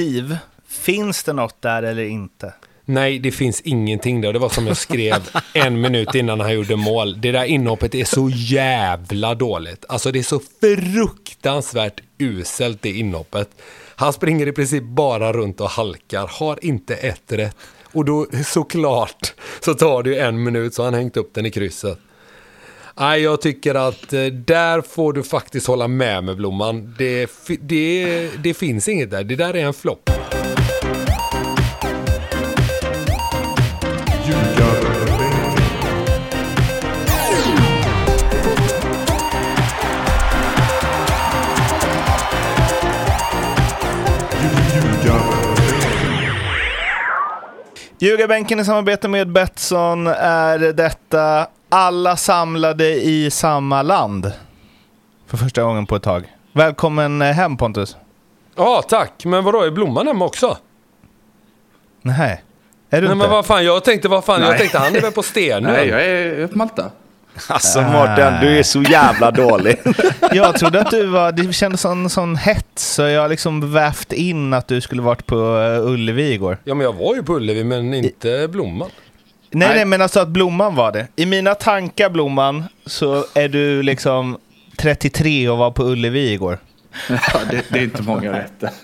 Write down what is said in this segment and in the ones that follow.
Steve, finns det något där eller inte? Nej, det finns ingenting där. Det var som jag skrev en minut innan han gjorde mål. Det där inhoppet är så jävla dåligt. Alltså det är så fruktansvärt uselt det inhoppet. Han springer i princip bara runt och halkar, har inte ett rätt. Och då såklart så tar det ju en minut så han hängt upp den i krysset. Nej, jag tycker att eh, där får du faktiskt hålla med med Blomman. Det, det, det finns inget där. Det där är en flopp. Ljugarbänken i samarbete med Betsson är detta alla samlade i samma land. För första gången på ett tag. Välkommen hem Pontus. Ja, tack. Men vadå, är Blomman hemma också? Nej. Är du Nej, inte? men vad fan, jag tänkte, vad fan, jag Nej. tänkte han är väl på sten Nej, nu. jag är på Malta. Alltså Mårten, du är så jävla dålig. Jag trodde att du var, det kändes som en sån hets, så jag har liksom vävt in att du skulle varit på eh, Ullevi igår. Ja, men jag var ju på Ullevi, men inte Blomman. Nej, nej, Nej. men alltså att Blomman var det. I mina tankar, Blomman, så är du liksom 33 och var på Ullevi igår. Ja, det, det är inte många rätt.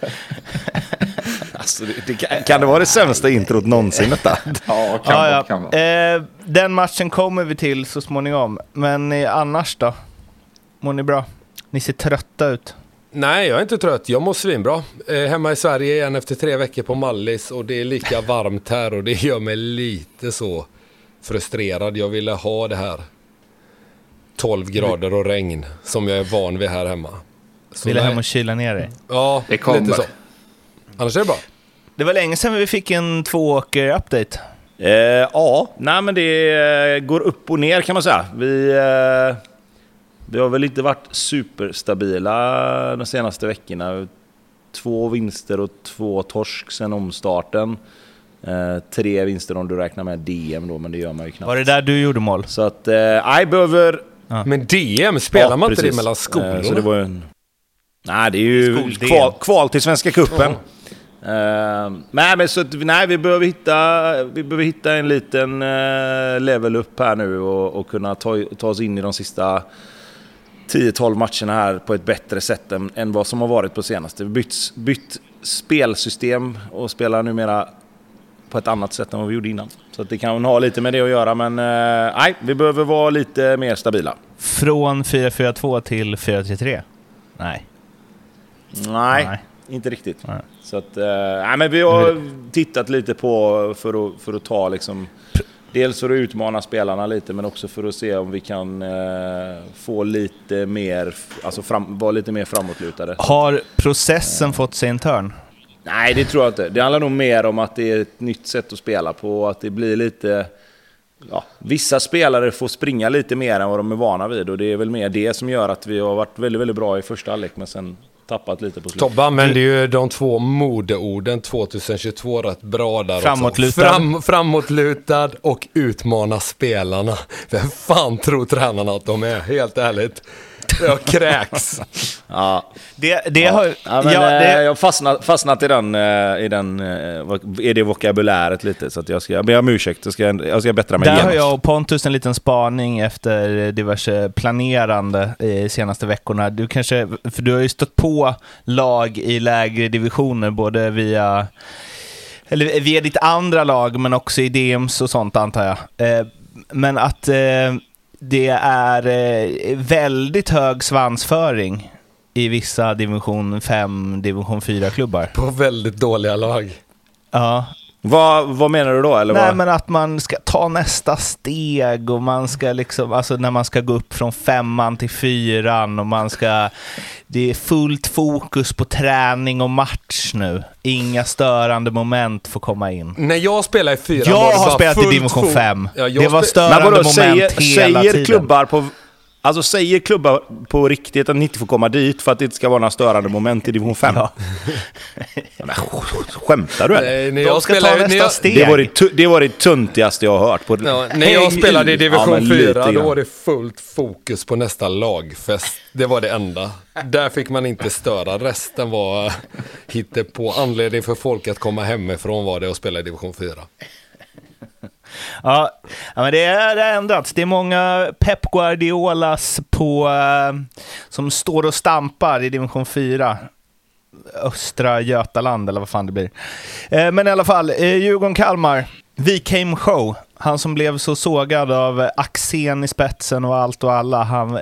Alltså, det, det, kan- kan det vara det sämsta introt någonsin detta? Ja, kan Ja, vara, ja. kan vara. Eh, den matchen kommer vi till så småningom. Men eh, annars då? Mår ni bra? Ni ser trötta ut. Nej, jag är inte trött. Jag mår svinbra. Eh, hemma i Sverige igen efter tre veckor på Mallis och det är lika varmt här och det gör mig lite så frustrerad. Jag ville ha det här 12 grader och regn som jag är van vid här hemma. Så Vill nej. hem och kyla ner dig. Ja, Det kommer. lite så. Annars är det bra. Det var länge sedan vi fick en tvååker-update. Eh, ja, nej men det går upp och ner kan man säga. Vi, eh, vi har väl inte varit superstabila de senaste veckorna. Två vinster och två torsk sen omstarten. Eh, tre vinster om du räknar med DM då, men det gör man ju knappt. Var det där du gjorde mål? Så att, eh, behöver... Men DM, spelar Ja, man inte det precis. mellan Eh, skolorna? Så det var en... Nej, det är ju kval, kval till Svenska Cupen. Eh, nej, men så att, nej, vi behöver hitta, vi behöver hitta en liten eh, level upp här nu och, och kunna ta, ta oss in i de sista 10-12 matcherna här på ett bättre sätt än, än vad som har varit på senaste. Vi bytt, bytt spelsystem och spelar numera på ett annat sätt än vad vi gjorde innan. Så att det kan ha lite med det att göra, men eh, nej, vi behöver vara lite mer stabila. Från 4-4-2 till 4-3-3? Nej. Nej, Nej. inte riktigt. Nej. Så att, eh, nej, men vi har tittat lite på för att, för att ta liksom... Dels för att utmana spelarna lite, men också för att se om vi kan eh, få lite mer, alltså fram, vara lite mer framåtlutade. Har processen fått sig en törn? Nej, det tror jag inte. Det handlar nog mer om att det är ett nytt sätt att spela på och att det blir lite... Ja, vissa spelare får springa lite mer än vad de är vana vid och det är väl mer det som gör att vi har varit väldigt, väldigt bra i första halvlek men sen tappat lite på slutet. Tobbe använder ju de två modeorden 2022 rätt bra där Framåtlutad. också. Fram, framåtlutad och utmana spelarna. Vem fan tror tränarna att de är? Helt ärligt. Jag kräks. Ja, Det, det har... Ja, men, ja, eh, det, Jag har fastnat, fastnat i den, eh, i den eh, i det vokabuläret lite. Så att jag ska be om ursäkt. Jag ska, jag ska bättra mig där har genast. jag och Pontus en liten spaning efter diverse planerande i senaste veckorna. Du kanske, för du har ju stött på lag i lägre divisioner, både via, eller via ditt andra lag, men också i DMs och sånt antar jag. Men att det är eh, väldigt hög svansföring i vissa division 5, division 4-klubbar. På väldigt dåliga lag. Ja, Vad, vad menar du då? Eller Nej, vad? men att man ska ta nästa steg och man ska liksom, alltså när man ska gå upp från femman till fyran och man ska, det är fullt fokus på träning och match nu. Inga störande moment får komma in. När jag spelade i fyran var Jag det har bara spelat i fullt division fot- 5. Ja, jag det var spe- störande Men vadå, moment säger, hela säger tiden. klubbar på... Alltså säger klubbar på riktigt att ni inte får komma dit för att det inte ska vara några störande moment i division 5? Ja. Men, skämtar du eller? Nej, när De jag ska ta spelade, när nästa jag, steg. Det var det, det var det tuntigaste jag har hört. På, Ja, när jag spelade i division Ja, men lite 4 då var det fullt fokus på nästa lagfest. Det var det enda. Där fick man inte störa. Resten var på anledning för folk att komma hemifrån var det att spela i division 4. Ja, men det är, har ändrats. Det är många Pep Guardiolas på, eh, som står och stampar i division 4. Östra Götaland eller vad fan det blir. Eh, men i alla fall, eh, Djurgården-Kalmar. Vi came show. Han som blev så sågad av Axén i spetsen och allt och alla. Han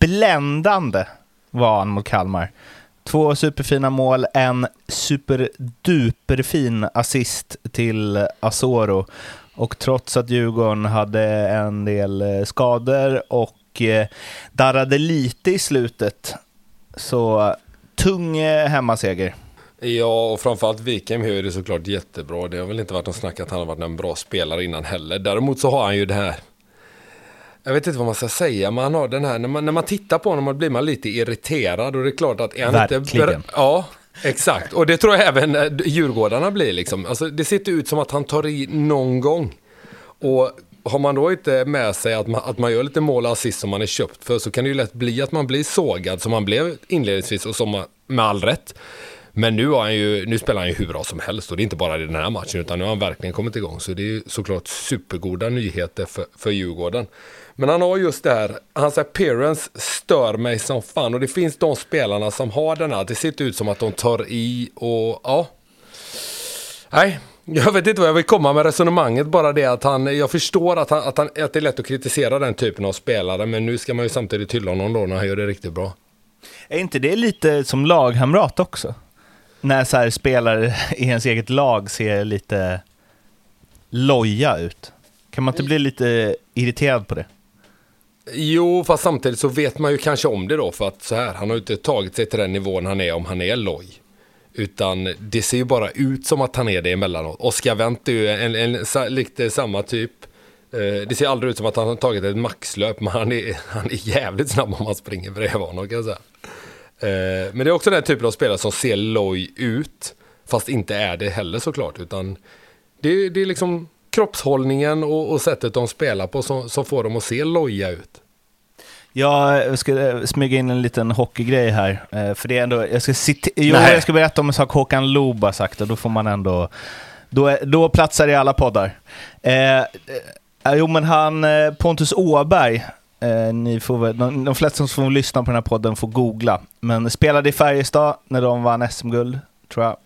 bländande var han mot Kalmar. Två superfina mål, en superduperfin assist till Asoro. Och trots att Djurgården hade en del eh, skador och eh, darrade lite i slutet, så tung eh, hemmaseger. Ja, och framförallt Wikheim är det såklart jättebra. Det har väl inte varit någon snack att han har varit en bra spelare innan heller. Däremot så har han ju det här jag vet inte vad man ska säga, men han har den här, när man, när man tittar på honom blir man lite irriterad och det är klart att är han inte... Verkligen. Ja, exakt. Och det tror jag även eh, djurgårdarna blir liksom. Alltså, det ser inte ut som att han tar i någon gång. Och har man då inte med sig att man, att man gör lite mål och assist som man är köpt för så kan det ju lätt bli att man blir sågad som man blev inledningsvis och som man, med all rätt. Men nu, har han ju, nu spelar han ju hur bra som helst och det är inte bara i den här matchen utan nu har han verkligen kommit igång. Så det är ju såklart supergoda nyheter för, för Djurgården. Men han har just det här, hans appearance stör mig som fan och det finns de spelarna som har den här, det ser inte ut som att de tar i och ja. Nej, jag vet inte vad jag vill komma med resonemanget, bara det att han, jag förstår att, han, att, han, att det är lätt att kritisera den typen av spelare, men nu ska man ju samtidigt hylla honom då när han gör det riktigt bra. Är inte det lite som lagkamrat också? När så här spelare i ens eget lag ser lite loja ut. Kan man inte bli lite irriterad på det? Jo, fast samtidigt så vet man ju kanske om det då, för att så här, han har ju inte tagit sig till den nivån han är om han är loj. Utan det ser ju bara ut som att han är det emellanåt. Oskar Wendt är ju en, en, en, lite samma typ. Eh, det ser aldrig ut som att han har tagit ett maxlöp, men han är, han är jävligt snabb om man springer bredvid honom kan jag säga. Eh, men det är också den typen av spelare som ser loj ut, fast inte är det heller såklart. Utan det, det är liksom kroppshållningen och, och sättet de spelar på som, som får dem att se loja ut. Jag ska eh, smyga in en liten hockeygrej här. eh, För det är ändå, jag ska, jo, Nej. jag ska berätta om en sak Håkan Loob har sagt och då får man ändå... Då, då platsar det i alla poddar. Eh, jo, men han, Pontus Åberg, eh, ni får väl, de, de flesta som får lyssna på den här podden får googla, men spelade i Färjestad när de vann SM-guld, tror jag.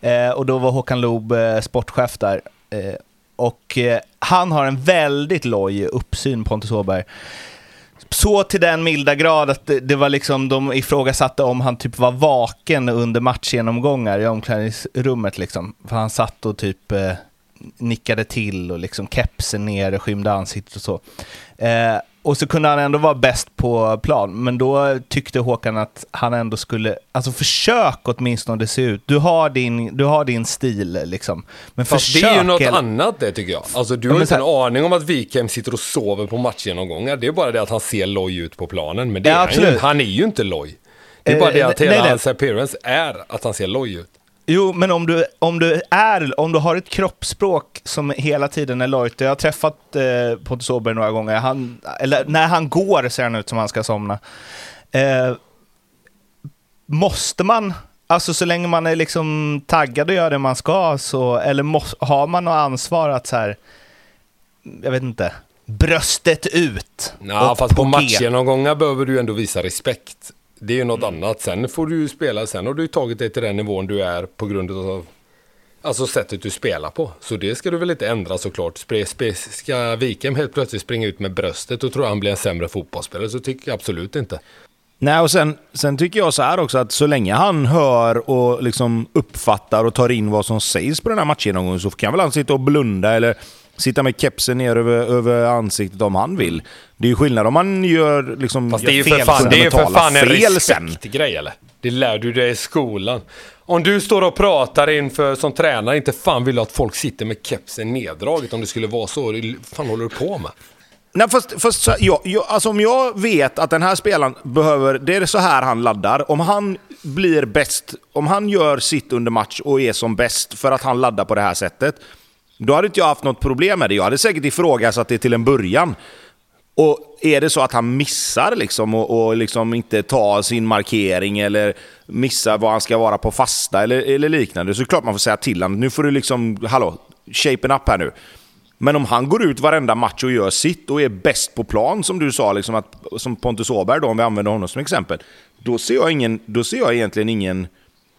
Eh, och då var Håkan Loob eh, sportchef där. Eh, och eh, han har en väldigt loj uppsyn, Pontus Åberg. Så till den milda grad att det, det var liksom, de ifrågasatte om han typ var vaken under matchgenomgångar i omklädningsrummet liksom. För han satt och typ eh, nickade till och liksom kepsen ner, och skymde ansiktet och så. Eh, och så kunde han ändå vara bäst på plan, men då tyckte Håkan att han ändå skulle, alltså försök åtminstone det se ut. Du har din, du har din stil liksom. Men Fast försök... det är ju något eller- annat det tycker jag. Alltså du Ja, har inte en så aning om att Wikheim sitter och sover på matchgenomgångar. Det är bara det att han ser loj ut på planen. Men det Ja, är han, ju. han är ju inte loj. Det är Eh, bara det att nej, hela nej. hans appearance är att han ser loj ut. Jo, men om du, om du är, om du har ett kroppsspråk som hela tiden är lojt. Jag har träffat eh, Pontus Åberg några gånger. Han, eller när han går ser han ut som han ska somna. Eh, måste man, alltså så länge man är liksom taggad och gör det man ska, så, eller mås, har man något ansvar att så här, jag vet inte, bröstet ut? Ja, fast på G. matchgenomgångar behöver du ändå visa respekt. Det är ju Mm. något annat. Sen får du ju spela, sen har du ju tagit dig till den nivån du är på grund av Alltså sättet du spelar på. Så det ska du väl inte ändra såklart. Ska Wikheim helt plötsligt springa ut med bröstet och tror han blir en sämre fotbollsspelare så tycker jag absolut inte. Nej, och sen, sen tycker jag så här också att så länge han hör och liksom uppfattar och tar in vad som sägs på den här matchgenomgången så kan väl han sitta och blunda eller sitta med kepsen ner över, över ansiktet om han vill. Det är ju skillnad om man gör liksom Fast det är ju för fan, det är för fan en respektgrej eller? Det lär du dig i skolan. Om du står och pratar inför som tränare, inte fan vill du att folk sitter med kepsen neddraget om det skulle vara så. Vad fan håller du på med? Nej, fast, fast så, jag, jag, alltså om jag vet att den här spelaren behöver, det är så här han laddar. Om han blir bäst, om han gör sitt under match och är som bäst för att han laddar på det här sättet, då hade inte jag haft något problem med det. Jag hade säkert ifrågasatt det till en början. Och är det så att han missar liksom och, och liksom inte tar sin markering eller missar vad han ska vara på fasta eller, eller liknande, så är det klart man får säga till honom. Nu får du liksom, hallå, shapen up här nu. Men om han går ut varenda match och gör sitt och är bäst på plan, som du sa, liksom att, som Pontus Åberg då, om vi använder honom som exempel, då ser jag, ingen, då ser jag egentligen ingen...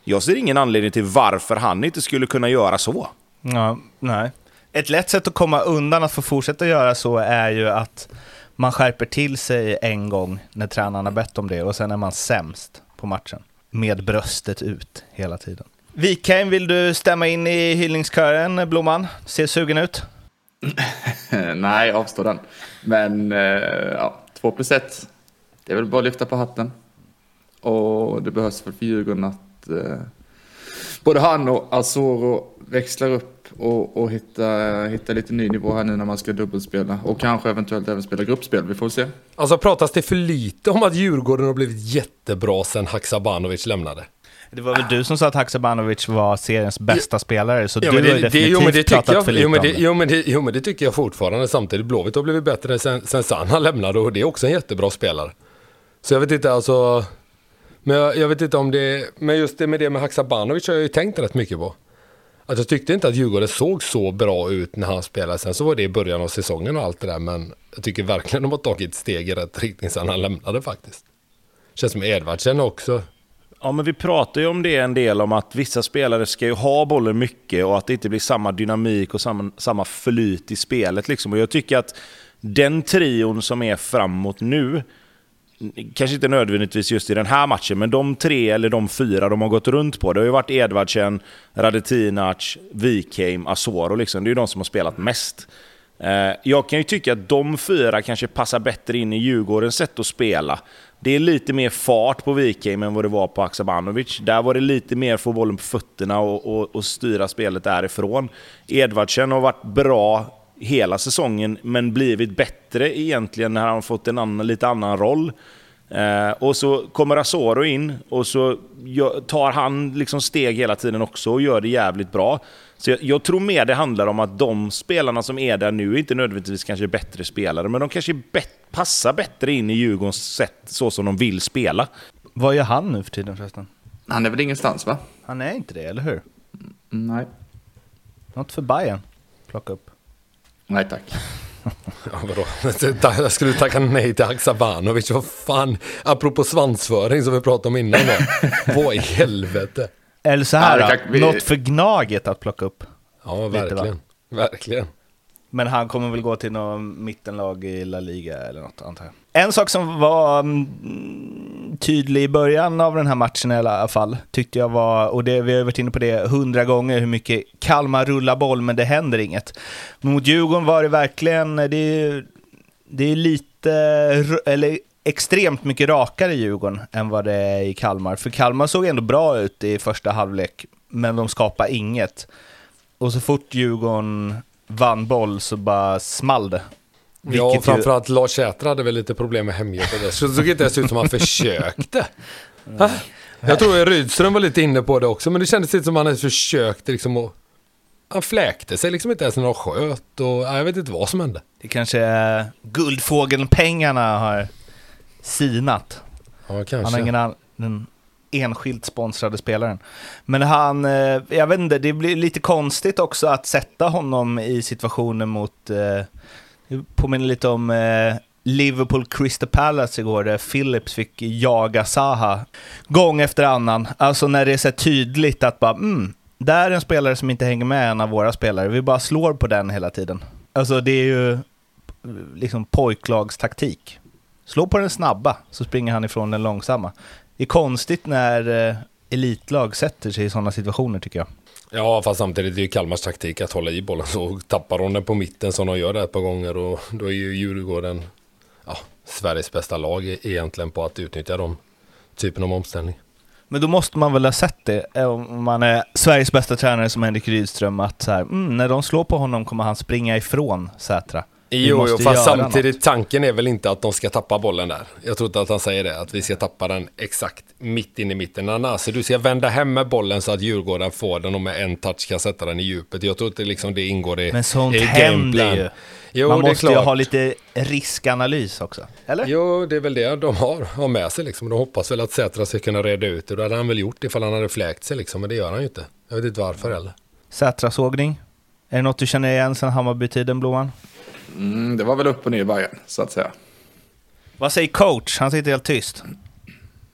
Jag ser ingen anledning till varför han inte skulle kunna göra så. Ja, nej. Ett lätt sätt att komma undan att få fortsätta göra så är ju att man skärper till sig en gång när tränaren har bett om det och sen är man sämst på matchen. Med bröstet ut hela tiden. Wikheim, vill du stämma in i hyllningskören, Blomman? Ser sugen ut? Nej, avstå den. Men eh, ja, två plus ett. Det är väl bara att lyfta på hatten. Och det behövs väl för Djurgården att eh, både han och Asoro växlar upp och, och hitta, hitta lite ny nivå här nu när man ska dubbelspela. Och kanske eventuellt även spela gruppspel. Vi får se. Alltså pratas det för lite om att Djurgården har blivit jättebra sen Haksabanovic lämnade? Det var väl du som sa att Haksabanovic var seriens bästa spelare, så Ja, du men har ju det, det, definitivt jo, men det tycker pratat jag, för lite jo, men om det, det. jo, men det, jo, men det tycker jag fortfarande. Samtidigt, Blåvitt har blivit bättre sen, sen Sanna lämnade och det är också en jättebra spelare. Så jag vet inte, alltså... Men jag, jag vet inte om det... Men just det med det med Haksabanovic har jag ju tänkt rätt mycket på. Att jag tyckte inte att Djurgården såg så bra ut när han spelade. Sen så var det i början av säsongen och allt det där. Men jag tycker verkligen de har tagit steg i rätt riktning sen han lämnade faktiskt. Känns som Edvardsen också. Ja, men vi pratar ju om det en del, om att vissa spelare ska ju ha bollen mycket och att det inte blir samma dynamik och samma, samma flyt i spelet. Liksom. Och jag tycker att den trion som är framåt nu, kanske inte nödvändigtvis just i den här matchen, men de tre eller de fyra de har gått runt på. Det har ju varit Edvardsen, Radetinac, Wikheim, Asoro. Liksom. Det är ju de som har spelat mest. Eh, jag kan ju tycka att de fyra kanske passar bättre in i Djurgårdens sätt att spela. Det är lite mer fart på Wikheim än vad det var på Haksabanovic. Där var det lite mer få bollen på fötterna och, och, och styra spelet därifrån. Edvardsen har varit bra hela säsongen, men blivit bättre egentligen när han fått en annan, lite annan roll. Eh, och så kommer Asoro in och så gör, tar han liksom steg hela tiden också och gör det jävligt bra. Så jag, jag tror mer det handlar om att de spelarna som är där nu är inte nödvändigtvis kanske bättre spelare, men de kanske bet- passar bättre in i Djurgårdens sätt så som de vill spela. Vad gör han nu för tiden förresten? Han är väl ingenstans va? Han är inte det, eller hur? Nej. Något för Bayern plocka upp. Nej tack. Ja, vadå? Jag skulle tacka nej till Haksabanovic. Vad fan? Apropå svansföring som vi pratade om innan då. Vad i helvete? Eller så här Ja, vi- något för Gnaget att plocka upp. Ja, Lite, verkligen. Verkligen. Men han kommer väl gå till något mittenlag i La Liga eller något, antar jag. En sak som var mm, tydlig i början av den här matchen i alla fall, tyckte jag var, och det, vi har varit inne på det hundra gånger, hur mycket Kalmar rullar boll, men det händer inget. Mot Djurgården var det verkligen, det är, det är lite, eller extremt mycket rakare i Djurgården än vad det är i Kalmar. För Kalmar såg ändå bra ut i första halvlek, men de skapade inget. Och så fort Djurgården vann boll så bara small det. Ja, ju- framförallt Lars Säter hade väl lite problem med hemjobbet. Det såg inte ens ut som han försökte. Va? Jag tror Rydström var lite inne på det också, men det kändes inte som han ens försökte liksom att... Han fläkte sig liksom inte ens när de sköt och ja, jag vet inte vad som hände. Det kanske är Guldfågelpengarna har sinat. Ja, Han kanske. har ingen an- den enskilt sponsrade spelaren. Men han, eh, jag vet inte, det blir lite konstigt också att sätta honom i situationen mot, eh, det påminner lite om eh, Liverpool Crystal Palace igår där Phillips fick jaga Saha gång efter annan. Alltså när det är så tydligt att bara, mm, där är en spelare som inte hänger med en av våra spelare. Vi bara slår på den hela tiden. Alltså det är ju eh, liksom pojklagstaktik. Slå på den snabba så springer han ifrån den långsamma. Det är konstigt när eh, elitlag sätter sig i sådana situationer tycker jag. Ja, fast samtidigt är det ju Kalmars taktik att hålla i bollen. Så tappar de den på mitten som de gör det ett par gånger och då är ju Djurgården ja, Sveriges bästa lag e- egentligen på att utnyttja de typen av omställning. Men då måste man väl ha sett det, eh, om man är Sveriges bästa tränare som Henrik Rydström, att så här, mm, när de slår på honom kommer han springa ifrån Sätra. Jo, jo, fast samtidigt, tanken är väl inte att de ska tappa bollen där. Jag tror inte att han säger det, att vi ska tappa den exakt mitt in i mitten. Nanasi, du ska vända hem med bollen så att Djurgården får den och med en touch kan sätta den i djupet. Jag tror inte liksom det ingår i Men sånt i händer ju. Jo, Man måste ju ha lite riskanalys också. Eller? Jo, det är väl det de har, har med sig liksom. De hoppas väl att Sätra ska kunna reda ut det. Det hade han väl gjort ifall han hade fläkt sig liksom, men det gör han ju inte. Jag vet inte varför heller. Sätrasågning. Är det något du känner igen sedan Hammarby-tiden, Blomman? Mm, det var väl upp och ner i början, så att säga. Vad säger coach? Han sitter helt tyst.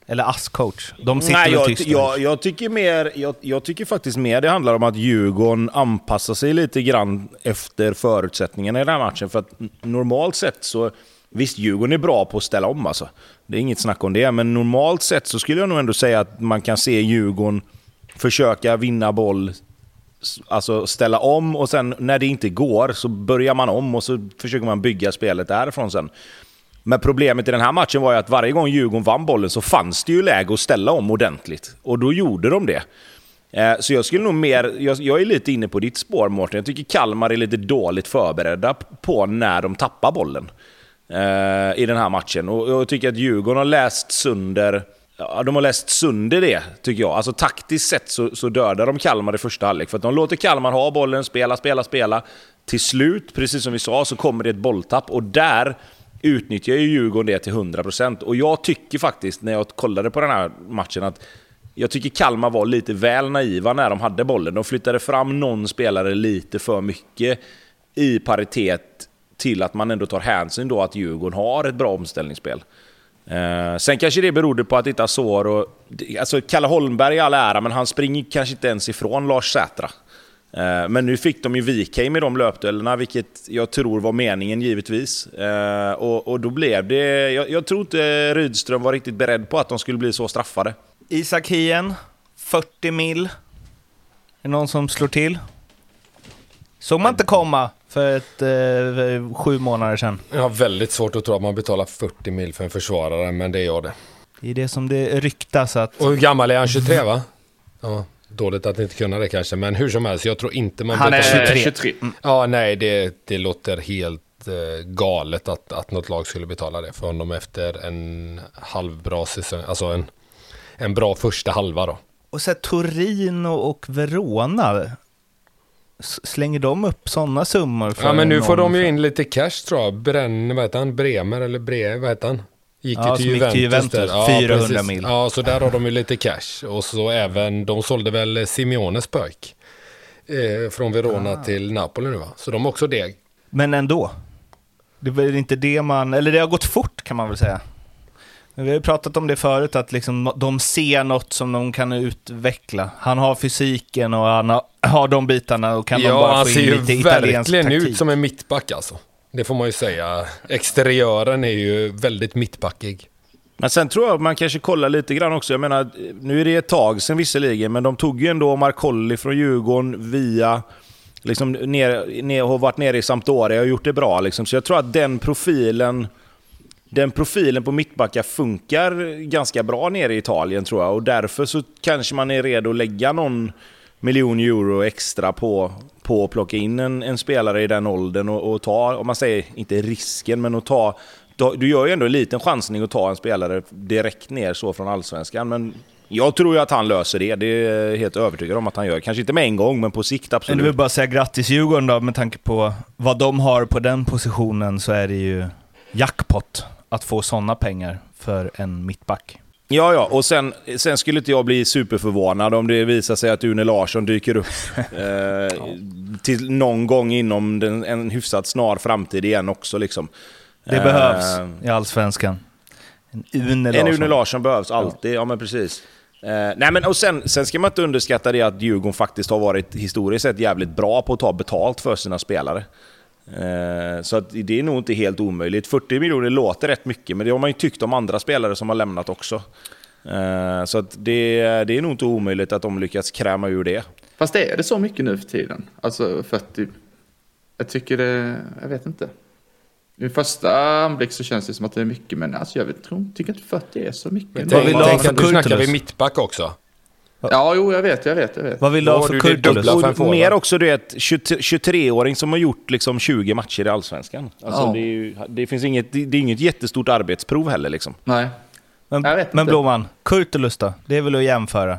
Eller ass-coach. De sitter Nej, jag, jag, jag, tycker mer, jag, jag tycker faktiskt mer det handlar om att Djurgården anpassar sig lite grann efter förutsättningarna i den här matchen. För att normalt sett så, visst Djurgården är bra på att ställa om alltså. Det är inget snack om det, men normalt sett så skulle jag nog ändå säga att man kan se Djurgården försöka vinna boll, alltså ställa om och sen när det inte går så börjar man om och så försöker man bygga spelet därifrån sen. Men problemet i den här matchen var ju att varje gång Djurgården vann bollen så fanns det ju läge att ställa om ordentligt. Och då gjorde de det. Eh, så jag skulle nog mer, jag, jag är lite inne på ditt spår Mårten. Jag tycker Kalmar är lite dåligt förberedda på när de tappar bollen. Eh, I den här matchen. Och jag tycker att Djurgården har läst sönder, ja, de har läst sönder det, tycker jag. Alltså taktiskt sett så, så dödar de Kalmar i första halvlek. För att de låter Kalmar ha bollen, spela, spela, spela. Till slut, precis som vi sa, så kommer det ett bolltapp. Och där utnyttjar ju Djurgården det till 100%. Och jag tycker faktiskt, när jag kollade på den här matchen, att jag tycker Kalmar var lite väl naiva när de hade bollen. De flyttade fram någon spelare lite för mycket i paritet till att man ändå tar hänsyn då att Djurgården har ett bra omställningsspel. Eh, sen kanske det berodde på att inte Asoro... Alltså Kalle Holmberg i all ära, men han springer kanske inte ens ifrån Lars Sätra. Eh, Men nu fick de ju Wikheim i de löpduellerna, vilket jag tror var meningen givetvis. Eh, Och, och då blev det... Jag, jag tror inte Rydström var riktigt beredd på att de skulle bli så straffade. Isak Hien, 40 mil. Är det någon som slår till? Såg man inte komma för ett, eh, sju månader sedan? Jag har väldigt svårt att tro att man betalar 40 mil för en försvarare, men det gör det. Det är det som det ryktas att... Och hur gammal är han? 23 va? Ja, dåligt att inte kunna det kanske, men hur som helst, jag tror inte man Han är betalar... 23. 23. Ja, nej, det, det låter helt eh, galet att, att något lag skulle betala det för honom efter en halvbra säsong, alltså en, en bra första halva då. Och så här, Torino och Verona. Slänger de upp sådana summor? För Ja, men nu får de ju in lite cash tror jag. Brenn, vad heter han? Bremer eller Bre, vad heter han? Gick Ja, till gick Juventus, till Juventus, där. 400 precis. mil. Ja, så där har de ju lite cash. Och så även, de sålde väl Simeones pojk. Eh, från Verona Ah. till Napoli nu va? Så de har också deg. Men ändå. Det är inte det man... Eller det har gått fort kan man väl säga. Vi har ju pratat om det förut, att liksom de ser något som de kan utveckla. Han har fysiken och han har, har de bitarna och kan de ja, bara han få ser in ju lite italiensk verkligen taktik. ut som en mittback alltså. Det får man ju säga. Exteriören är ju väldigt mittbackig. Men sen tror jag man kanske kollar lite grann också. Jag menar, nu är det ett tag sedan visserligen, men de tog ju ändå Marcolli från Djurgården via... Liksom ner, ner, har varit nere i Sampdoria och gjort det bra. Liksom. Så jag tror att den profilen... Den profilen på mittbackar funkar ganska bra nere i Italien tror jag. Och därför så kanske man är redo att lägga någon miljon euro extra på, på att plocka in en, en spelare i den åldern och, och ta, om man säger, inte risken, men att ta... Du gör ju ändå en liten chansning att ta en spelare direkt ner så från Allsvenskan, men jag tror ju att han löser det. Det är jag helt övertygad om att han gör. Kanske inte med en gång, men på sikt Men absolut. du vill bara säga grattis Djurgården då, med tanke på vad de har på den positionen så är det ju jackpot att få sådana pengar för en mittback. Ja, ja. Och sen, sen skulle inte jag bli superförvånad om det visar sig att Une Larsson dyker upp eh, till någon gång inom den, en hyfsat snar framtid igen också. Liksom. Det Eh, behövs i Allsvenskan. En Une Larsson. En Une Larsson behövs alltid, ja, men precis. Eh, nej, men, och sen, sen ska man inte underskatta det att Djurgården faktiskt har varit historiskt sett jävligt bra på att ta betalt för sina spelare. Eh, så att det är nog inte helt omöjligt. 40 miljoner låter rätt mycket, men det har man ju tyckt om andra spelare som har lämnat också. Eh, så att det, det är nog inte omöjligt att de lyckats kräma ur det. Fast är det så mycket nu för tiden? Alltså 40? Jag tycker det, jag vet inte. Vid första anblick så känns det som att det är mycket, men alltså jag vet, tror, tycker inte 40 är så mycket. Du ha Tänk för att nu snackar vi Kurtulus? mittback också. Ja, jo, jag vet, jag vet, jag vet. Vad vill du ha för forward. mer också, du vet, 20 23-åring som har gjort liksom 20 matcher i Allsvenskan. Alltså, Ja. det, är ju, det finns inget, det, är inget jättestort arbetsprov heller liksom. Nej. Men, Jag vet men inte. Blomman, Kurtulus då? Det är väl att jämföra?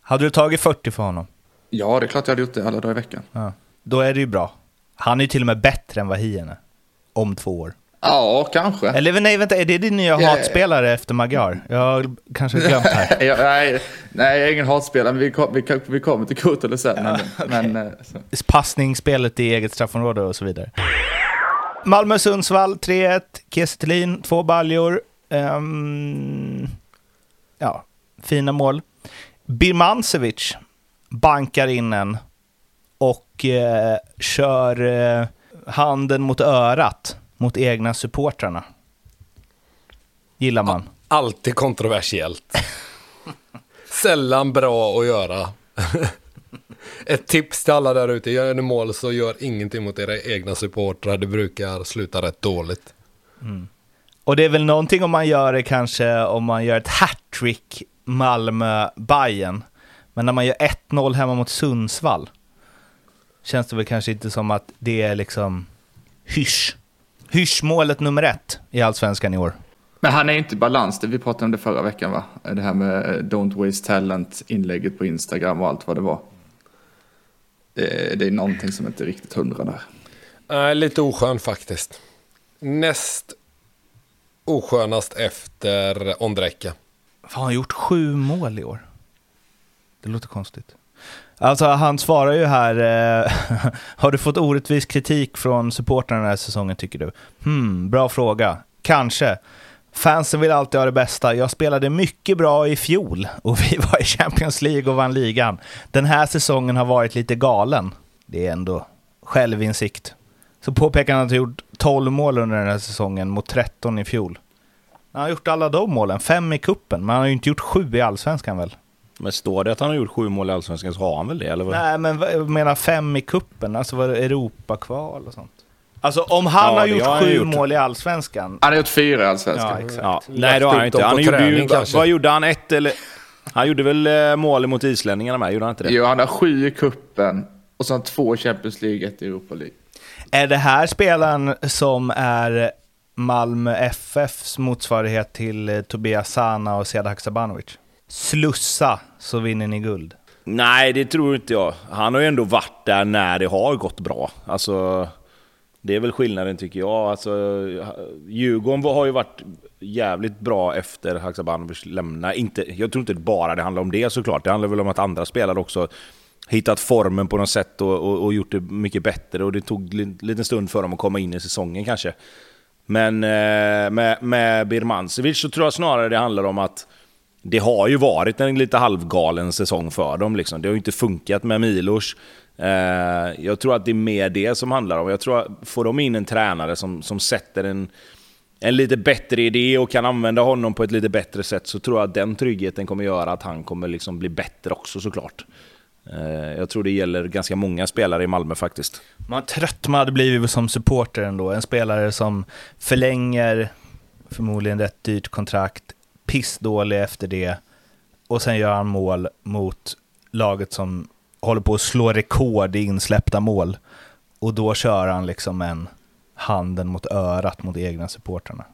Hade du tagit 40 för honom? Ja, det är klart jag hade gjort det alla dagar i veckan. Ja. Då är det ju bra. Han är ju till och med bättre än vad Hien är. Om två år. Ja, kanske. Eller nej, vänta, är det din nya Ja, hatspelare efter Magyar? Jag har kanske glömt här. jag, nej, nej, jag är ingen hatspelare, men vi, kom, vi, vi kommer till Kurtulus sen. men, men, eh. Passningsspelet i eget straffområde och så vidare. Malmö-Sundsvall 3-1. Kiese två baljor. Ehm, ja, fina mål. Birmancevic bankar in en och eh, kör eh, handen mot örat mot egna supportrarna. Gillar man. Alltid kontroversiellt. Sällan bra att göra. Ett tips till alla där ute, gör ni mål så gör ingenting mot era egna supportrar. Det brukar sluta rätt dåligt. Och det är väl någonting om man gör det kanske om man gör ett hattrick Malmö-Bayern. Men när man gör 1-0 hemma mot Sundsvall känns det väl kanske inte som att det är liksom hysch. Hysch-målet nummer ett i Allsvenskan i år. men han är inte i balans, det vi pratade om det förra veckan va? Det här med eh, Don't Waste Talent, inlägget på Instagram och allt vad det var. Det, det är någonting som inte är riktigt hundra där. Nej, lite oskön faktiskt. Näst oskönast efter Ondrejka. Fan, han har gjort sju mål i år. Det låter konstigt. Alltså han svarar ju här, eh, har du fått orättvis kritik från supportrarna den här säsongen tycker du? Hmm, bra fråga. Kanske. Fansen vill alltid ha det bästa. Jag spelade mycket bra i fjol och vi var i Champions League och vann ligan. Den här säsongen har varit lite galen. Det är ändå självinsikt. Så påpekar han att han gjort 12 mål under den här säsongen mot 13 i fjol. Han har gjort alla de målen, fem i kuppen, men han har ju inte gjort sju i allsvenskan väl? Men står det att han har gjort sju mål i Allsvenskan så har han väl det, eller? Vad? Nej, men jag menar fem i kuppen, alltså var det Europakval och sånt. Alltså om han Ja, har gjort sju gjort. mål i allsvenskan, Han har gjort fyra i Allsvenskan. ja exakt. Ja, nej, det har han inte. Han gjorde ju, kanske. vad gjorde han? Ett eller... Han gjorde väl eh, mål mot islänningarna med, gjorde han inte det? Jo, han har sju i kuppen och sen två i Champions League, ett i Europa League. Är det här spelaren som är Malmö FFs motsvarighet till eh, Tobias Sana och Sead Haksabanovic? Slussa så vinner ni guld. Nej, det tror inte jag. Han har ju ändå varit där när det har gått bra. Alltså, det är väl skillnaden tycker jag. Alltså, Djurgården har ju varit jävligt bra efter Haksabanovic lämnade. Inte, jag tror inte bara det handlar om det såklart. Det handlar väl om att andra spelare också hittat formen på något sätt och, och, och gjort det mycket bättre. Och det tog en liten stund för dem att komma in i säsongen kanske. Men eh, med, med Birmancevic så tror jag snarare det handlar om att det har ju varit en lite halvgalen säsong för dem. Liksom. Det har ju inte funkat med Milos. Eh, jag tror att det är mer det som handlar om. Jag tror att får de in en tränare som, som sätter en, en lite bättre idé och kan använda honom på ett lite bättre sätt så tror jag att den tryggheten kommer göra att han kommer liksom bli bättre också såklart. Eh, jag tror det gäller ganska många spelare i Malmö faktiskt. Man trött man hade blivit som supporter ändå. En spelare som förlänger förmodligen rätt dyrt kontrakt, pissdålig efter det och sen gör han mål mot laget som håller på att slå rekord i insläppta mål. Och då kör han liksom en handen mot örat mot egna supportrarna.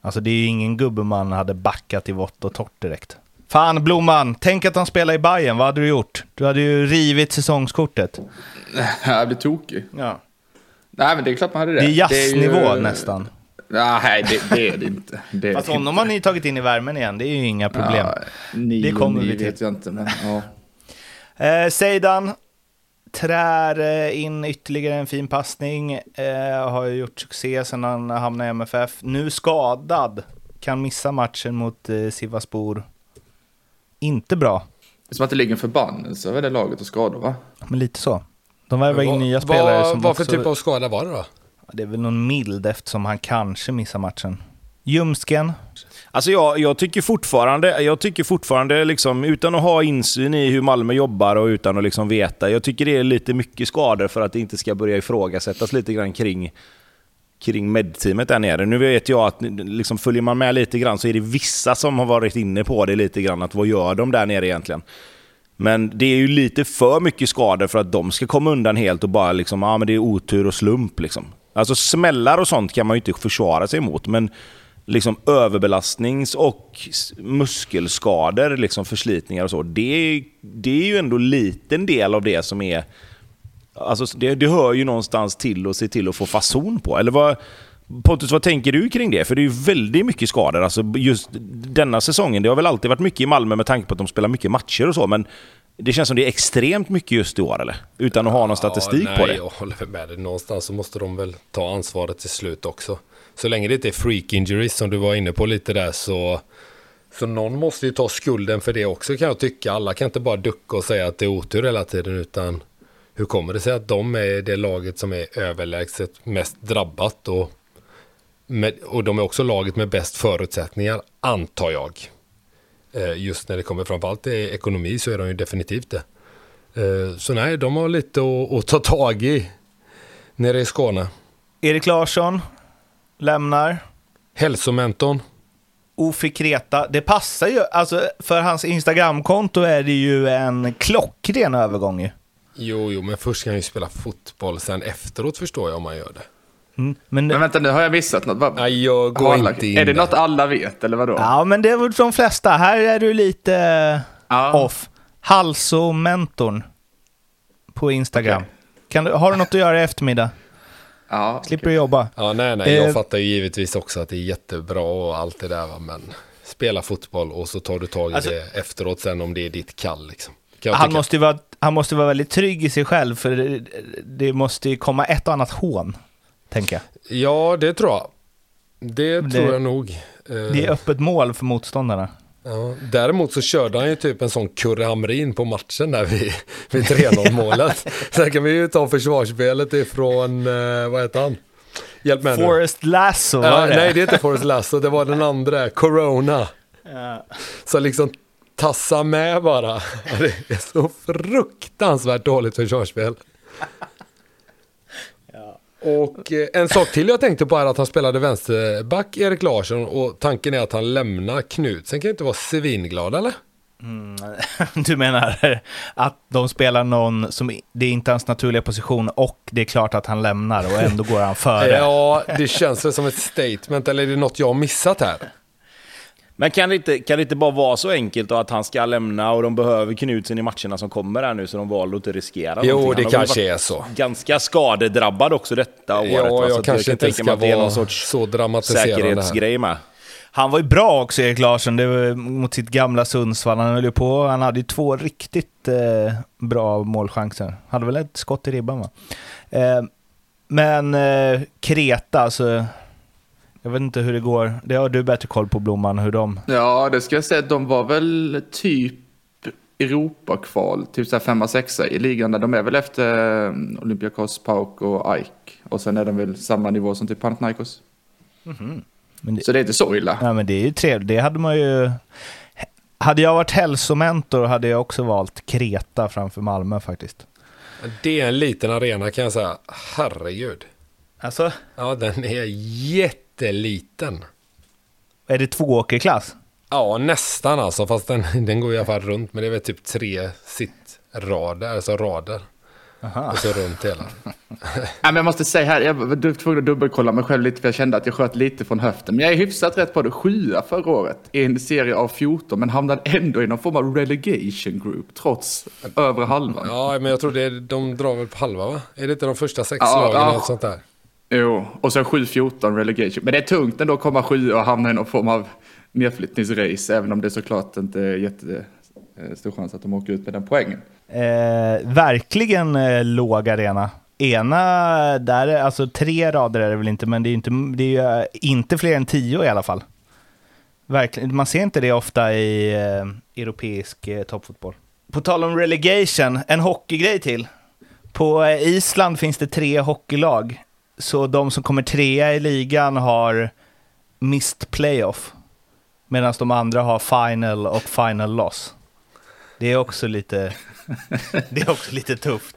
Alltså det är ju ingen gubbe man hade backat i vått och torrt direkt. Fan Blomman, tänk att han spelar i Bayern. vad hade du gjort? Du hade ju rivit säsongskortet. Jag blir tokig. Ja. Nej, men det är klart man hade det. Det är jazznivå ju- nästan. Nej, det, det är det inte. Det är Fast det honom har ni tagit in i värmen igen, det är ju inga problem. Ja, ni Det kommer ni vi till. vet jag inte, men ja. Eh, Seidan trär eh, in ytterligare en fin passning. Eh, har ju gjort succé sedan han hamnade i MFF. Nu skadad. Kan missa matchen mot eh, Sivasspor. Inte bra, Det är som att det ligger en förbannelse över det laget och skador, va? men lite så. De värvar in nya spelare vad, som vad för också... typ av skada var det då? Det är väl någon mild eftersom han kanske missar matchen. Ljumsken. Alltså jag, jag tycker fortfarande, jag tycker fortfarande liksom, utan att ha insyn i hur Malmö jobbar och utan att liksom veta, jag tycker det är lite mycket skador för att det inte ska börja ifrågasättas lite grann kring kring medteamet där nere. Nu vet jag att liksom, följer man med lite grann så är det vissa som har varit inne på det lite grann, att vad gör de där nere egentligen? Men det är ju lite för mycket skador för att de ska komma undan helt och bara liksom, ja men det är otur och slump liksom. Alltså smällar och sånt kan man ju inte försvara sig emot, men liksom överbelastnings och muskelskador, liksom förslitningar och så, det, det är ju ändå en liten del av det som är... Alltså det, det hör ju någonstans till att se till att få fason på. Eller vad, Pontus, vad tänker du kring det? För det är ju väldigt mycket skador. Alltså just denna säsongen, det har väl alltid varit mycket i Malmö med tanke på att de spelar mycket matcher och så, men det känns som det är extremt mycket just i år, eller? Utan att ha någon statistik ja, på nej, det. Jag håller med dig. Någonstans så måste de väl ta ansvaret till slut också. Så länge det inte är freak injuries som du var inne på lite där så så någon måste ju ta skulden för det också kan jag tycka. Alla kan inte bara ducka och säga att det är otur hela tiden utan hur kommer det sig att de är det laget som är överlägset mest drabbat och, med, och de är också laget med bäst förutsättningar antar jag. Eh, just när det kommer framförallt till ekonomi så är de ju definitivt det. Eh, så nej, de har lite att, att ta tag i nere i Skåne. Erik Larsson lämnar. Hälsomentorn. Ofi Kreta. Det passar ju, alltså för hans Instagramkonto är det ju en klockren övergång ju. Jo, jo, men först kan han ju spela fotboll, sen efteråt förstår jag om man gör det. Mm. Men, Men vänta nu, har jag missat något? Vad- Nej, jag går alla- inte in Är det något alla vet, eller vadå? ja, men det är väl de flesta. Här är du lite Ja. off. Halsomentorn på Instagram. Kan du, har du något att göra i eftermiddag? Ja, Slipper du jobba? Ja, nej, nej, jag Eh, fattar ju givetvis också att det är jättebra och allt det där, va, men spela fotboll och så tar du tag i Alltså- det efteråt sen om det är ditt kall. Liksom. Han måste, ju vara, han måste vara väldigt trygg i sig själv, för det, det måste ju komma ett och annat hån, tänker jag. Ja, det tror jag. Det, Det- tror jag nog. Eh, Det är öppet mål för motståndarna. ja. Däremot så körde han ju typ en sån Kurre Hamrin på matchen där vid, vid 3-0 målet. Sen kan vi ju ta försvarsspelet ifrån, eh, vad heter han? Hjälp mig. Forrest Lasso, var Ja, det? nej, det är inte Forrest Lasso, det var den andra, Corona. Ja. Så liksom tassa med bara. Det är så fruktansvärt dåligt försvarsspel. Och eh, en sak till jag tänkte på är att han spelade vänsterback, Erik Larsson, och tanken är att han lämnar Knut. Sen kan jag inte vara svinglad eller? Du menar att de spelar någon som det är inte hans naturliga position och det är klart att han lämnar och ändå går han före. Ja, det känns väl som ett statement, eller är det något jag har missat här? Men kan det, inte, kan det inte bara vara så enkelt att han ska lämna och de behöver Knutsen i matcherna som kommer här nu så de valde att inte riskera Jo, någonting? det kanske är så. Ganska skadedrabbad också detta året. Ja, va? Så jag att kanske kan inte ska mig att det är vara någon sorts så dramatiserande säkerhetsgrej med. Han var ju bra också, Erik Larsson, det var mot sitt gamla Sundsvall. Han höll ju på, han hade ju två riktigt eh, bra målchanser. Hade väl ett skott i ribban va? Eh, men eh, Kreta, alltså, jag vet inte hur det går. Det har du bättre koll på Blomman, hur de... Ja, det ska jag säga. De var väl typ Europakval, typ så här femma, sexa i ligan. Där de är väl efter eh, Olympiakos, PAOK och AIK. Och sen är de väl samma nivå som typ Panathinaikos. Men det, Så det är inte så illa. ja, men det är ju trevligt, det hade man ju... Hade jag varit hälsomentor hade jag också valt Kreta framför Malmö faktiskt. Det är en liten arena kan jag säga. Herregud. Alltså, Ja, den är jätteliten. är det tvååkerklass? Ja, nästan alltså. Fast den, den går i alla fall runt. Men det är väl typ tre sittrader, alltså rader. Aha. Och så runt hela. Ja, men jag måste säga här, jag var tvungen att dubbelkolla mig själv lite för jag kände att jag sköt lite från höften. Men jag är hyfsat rätt på det. Sjua förra året i en serie av 14 men hamnade ändå i någon form av relegation group trots övre halvan. Ja, men jag tror det är, de drar väl på halva va? Är det inte de första sex Ja, lagen ja. eller något sånt där? Jo, och sen 7-14 relegation. Men det är tungt ändå att komma sjua och hamna i någon form av nedflyttningsrace även om det såklart inte är jättestor chans att de åker ut med den poängen. Eh, verkligen eh, låg arena. Ena, där alltså tre rader är det väl inte, men det är, inte, det är ju eh, inte fler än tio i alla fall. Verkligen, man ser inte det ofta i eh, europeisk eh, toppfotboll. På tal om relegation, en hockeygrej till. På eh, Island finns det tre hockeylag, så de som kommer trea i ligan har missed playoff, medan de andra har final och final loss. Det är också lite, det är också lite tufft.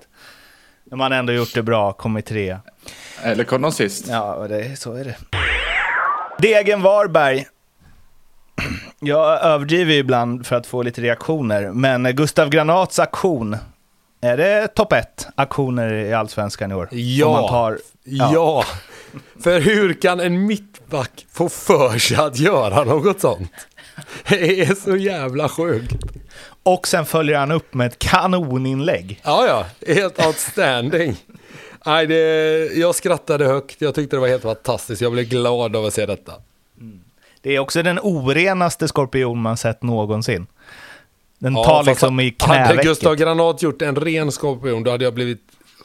När man ändå gjort det bra, kommit tre. Eller kom de sist? Ja, det, så är det. Degen Varberg. Jag överdriver ibland för att få lite reaktioner, men Gustav Granats aktion, är det topp ett aktioner i Allsvenskan i år? Ja. Tar, Ja. För hur kan en mittback få för sig att göra något sånt? Det är så jävla sjukt. Och sen följer han upp med ett kanoninlägg. Ja, ja. Helt outstanding. Nej, det, jag skrattade högt. Jag tyckte det var helt fantastiskt. Jag blev glad av att se detta. Det är också den orenaste skorpion man sett någonsin. Den Ja, tar liksom i Hade knävecket. Gustav Granat gjort en ren skorpion, då hade jag blivit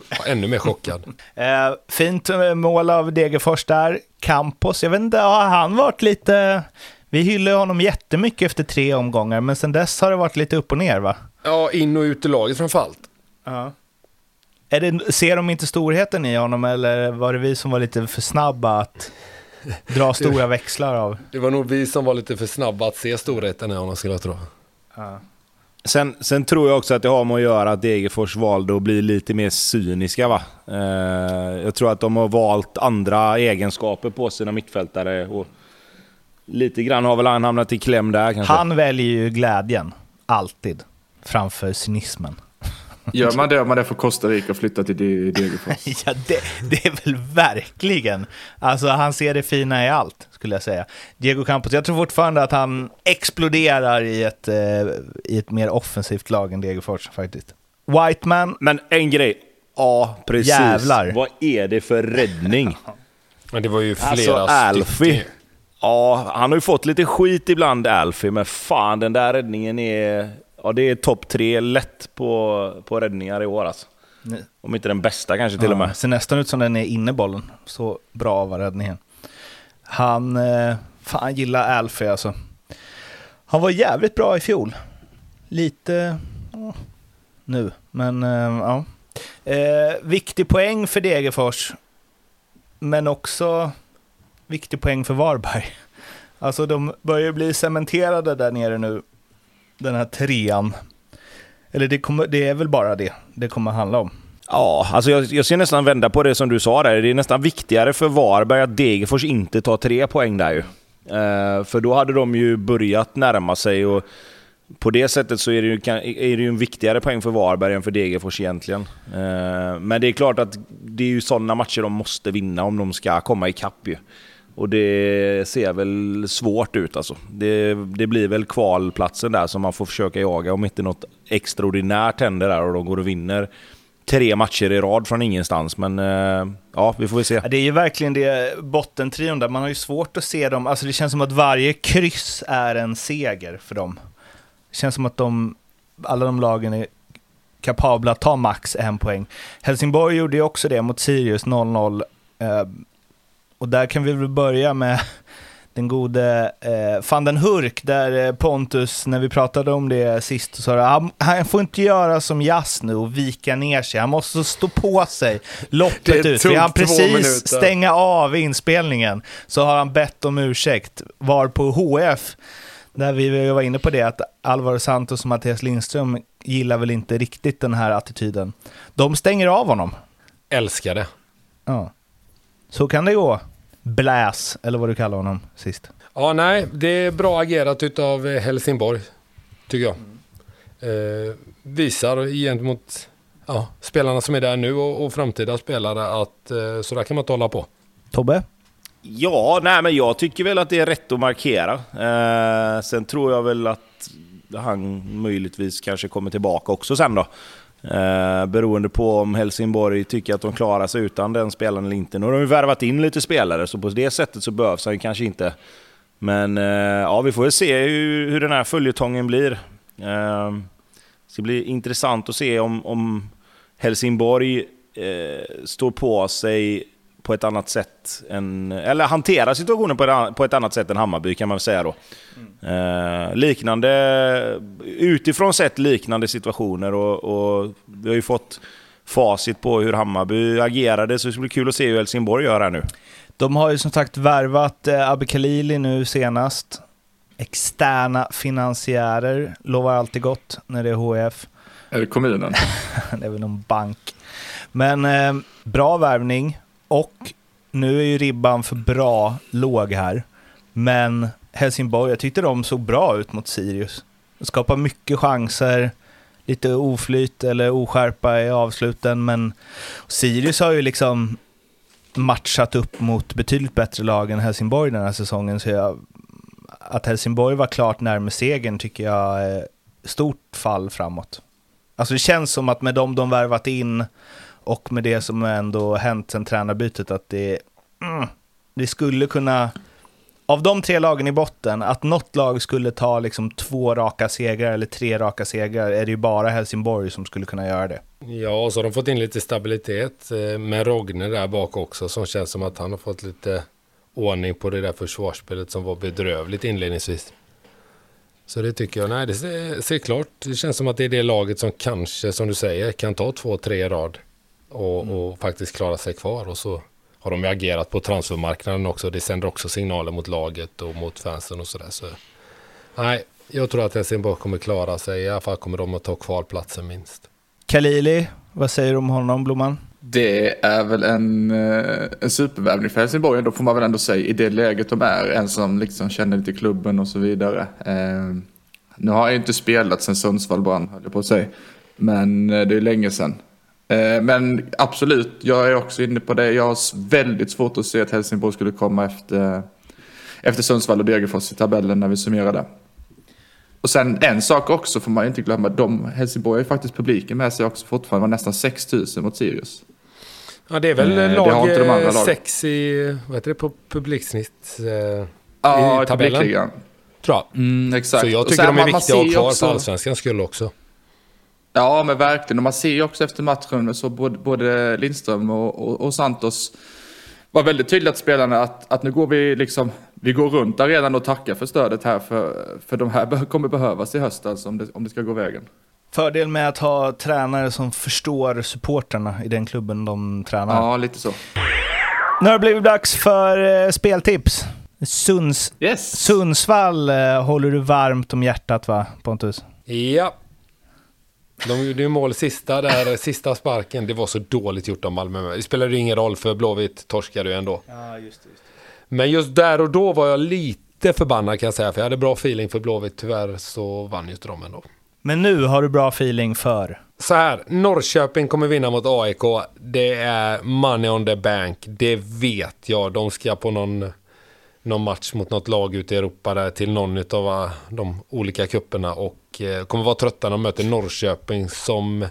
ja, ännu mer chockad. Eh, fint eh, mål av Degerfors där. Campos, jag vet inte, har han varit lite... Vi hyllar honom jättemycket efter tre omgångar, men sen dess har det varit lite upp och ner va? Ja, in och ut ur laget framförallt. Ja. Är det, ser de inte storheten i honom eller var det vi som var lite för snabba att dra stora växlar av? Det var nog vi som var lite för snabba att se storheten i honom, skulle jag tro. Sen, sen tror jag också att det har med att göra att Degerfors valde att bli lite mer cyniska. Va? Eh, jag tror att de har valt andra egenskaper på sina mittfältare. Och lite grann har väl han hamnat i kläm där kanske. Han väljer ju glädjen, alltid, framför cynismen. Gör man det om man är från Costa Rica och flyttar till De- Degerfors? Ja, det, det är väl verkligen. Alltså, han ser det fina i allt, skulle jag säga. Diego Campos, jag tror fortfarande att han exploderar i ett, eh, i ett mer offensivt lag än Degerfors, faktiskt. Whiteman, Men en grej. Ja, precis. Jävlar. Vad är det för räddning? Men det var ju flera Alltså Alfie. stycken. Ja, han har ju fått lite skit ibland Alfie, men fan den där räddningen är... Ja, det är topp tre lätt på, på räddningar i år alltså. Nej. Om inte den bästa kanske till och ja, med. ser nästan ut som den är inne bollen. Så bra var räddningen. Han, eh, fan gillar Alfie alltså. Han var jävligt bra i fjol. Lite ja, nu, men eh, ja. Eh, viktig poäng för Degerfors. Men också viktig poäng för Varberg. Alltså de börjar bli cementerade där nere nu. Den här trean. Eller det, kommer, det är väl bara det det kommer handla om. Ja, alltså jag, jag ser nästan vända på det som du sa där. Det är nästan viktigare för Varberg att Degerfors inte tar tre poäng där ju. Uh, för då hade de ju börjat närma sig och på det sättet så är det ju, kan- är det ju en viktigare poäng för Varberg än för Degerfors egentligen. Uh, men det är klart att det är ju sådana matcher de måste vinna om de ska komma ikapp ju. Och det ser väl svårt ut alltså. Det, det blir väl kvalplatsen där som man får försöka jaga om inte något extraordinärt händer där och de går och vinner tre matcher i rad från ingenstans. Men eh, ja, vi får väl se. Det är ju verkligen det bottentrion där. Man har ju svårt att se dem. Alltså det känns som att varje kryss är en seger för dem. Det känns som att de, alla de lagen är kapabla att ta max en poäng. Helsingborg gjorde ju också det mot Sirius 0-0. Och där kan vi väl börja med den gode eh, van den Hurk, där eh, Pontus, när vi pratade om det sist, så sa han, han får inte göra som Jazz nu och vika ner sig. Han måste stå på sig loppet ut. För han precis stänga av inspelningen så har han bett om ursäkt. Var på HF, där vi var inne på det, att Alvaro Santos och Mattias Lindström gillar väl inte riktigt den här attityden. De stänger av honom. Älskar det. Ja. Så kan det gå. Bläs, eller vad du kallar honom sist. Ja, nej, det är bra agerat utav eh, Helsingborg, tycker jag. Eh, visar gentemot ja, spelarna som är där nu och, och framtida spelare att eh, så där kan man inte hålla på. Tobbe? Ja, nej men jag tycker väl att det är rätt att markera. Eh, sen tror jag väl att han möjligtvis kanske kommer tillbaka också sen då. Eh, beroende på om Helsingborg tycker att de klarar sig utan den spelaren eller inte. Nu har de ju värvat in lite spelare, så på det sättet så behövs han kanske inte. Men eh, ja, vi får väl se hur, hur den här följetongen blir. Eh, det ska bli intressant att se om, om Helsingborg eh, står på sig på ett annat sätt än, eller hanterar situationen på ett, på ett annat sätt än Hammarby kan man väl säga då. Eh, liknande, utifrån sett liknande situationer och, och vi har ju fått facit på hur Hammarby agerade så det ska bli kul att se hur Helsingborg gör här nu. De har ju som sagt värvat eh, Abbe Khalili nu senast. Externa finansiärer lovar alltid gott när det är HF. Är det kommunen? det är väl någon bank. Men eh, bra värvning och nu är ju ribban för bra låg här. Men Helsingborg, jag tyckte de såg bra ut mot Sirius. De skapar mycket chanser, lite oflyt eller oskärpa i avsluten, men Sirius har ju liksom matchat upp mot betydligt bättre lag än Helsingborg den här säsongen, så jag, att Helsingborg var klart närmare segern tycker jag är stort fall framåt. Alltså det känns som att med dem de värvat in och med det som ändå hänt sen tränarbytet att det, mm, det skulle kunna av de tre lagen i botten, att något lag skulle ta liksom två raka segrar eller tre raka segrar, är det ju bara Helsingborg som skulle kunna göra det. Ja, och så har de fått in lite stabilitet eh, med Rogne där bak också, som känns som att han har fått lite ordning på det där försvarsspelet som var bedrövligt inledningsvis. Så det tycker jag, nej det ser, ser klart, det känns som att det är det laget som kanske, som du säger, kan ta två, tre rad och, mm. och faktiskt klara sig kvar och så har de ju agerat på transfermarknaden också. Det sänder också signaler mot laget och mot fansen och sådär. Så, nej, jag tror att Helsingborg kommer klara sig. I alla fall kommer de att ta kvar platsen minst. Kalili, vad säger du om honom, Blomman? Det är väl en, eh, en supervärvning för Helsingborg, då får man väl ändå säga, i det läget de är. En som liksom känner lite klubben och så vidare. Eh, nu har jag inte spelat sen Sundsvall brann, höll jag på att säga. Men eh, det är länge sedan. Eh, men absolut, jag är också inne på det. Jag har väldigt svårt att se att Helsingborg skulle komma efter, efter Sundsvall och Degerfors i tabellen när vi summerar det. Och sen en sak också får man inte glömma. De, Helsingborg har ju faktiskt publiken med sig också fortfarande. var nästan 6 000 mot Sirius. Ja, det är väl eh, lag 6 i, vad heter det, på publiksnitt eh, ja, i tabellen. Tror jag. Mm, exakt. Så jag tycker de är viktiga att ha kvar också... för allsvenskans skull också. Ja, men verkligen. Och man ser ju också efter matchen så både, både Lindström och, och, och, Santos var väldigt tydliga till spelarna att, att nu går vi liksom, vi går runt arenan och tackar för stödet här för, för de här kommer behövas i höst alltså om det, om det ska gå vägen. Fördel med att ha tränare som förstår supporterna i den klubben de tränar. Ja, lite så. Nu har det blivit dags för eh, speltips. Sunds, yes. Sundsvall eh, håller du varmt om hjärtat va, Pontus? Ja, de gjorde ju mål sista där, sista sparken. Det var så dåligt gjort av Malmö. Det spelade ju ingen roll för Blåvitt torskade ju ändå. Ja, just det, just det. Men just där och då var jag lite förbannad kan jag säga. För jag hade bra feeling för Blåvitt. Tyvärr så vann ju inte de ändå. Men nu har du bra feeling för? Så här, Norrköping kommer vinna mot AIK. Det är money on the bank. Det vet jag. De ska på någon, någon match mot något lag ute i Europa där till någon av de olika kupperna och Eh, kommer vara trötta när de möter Norrköping som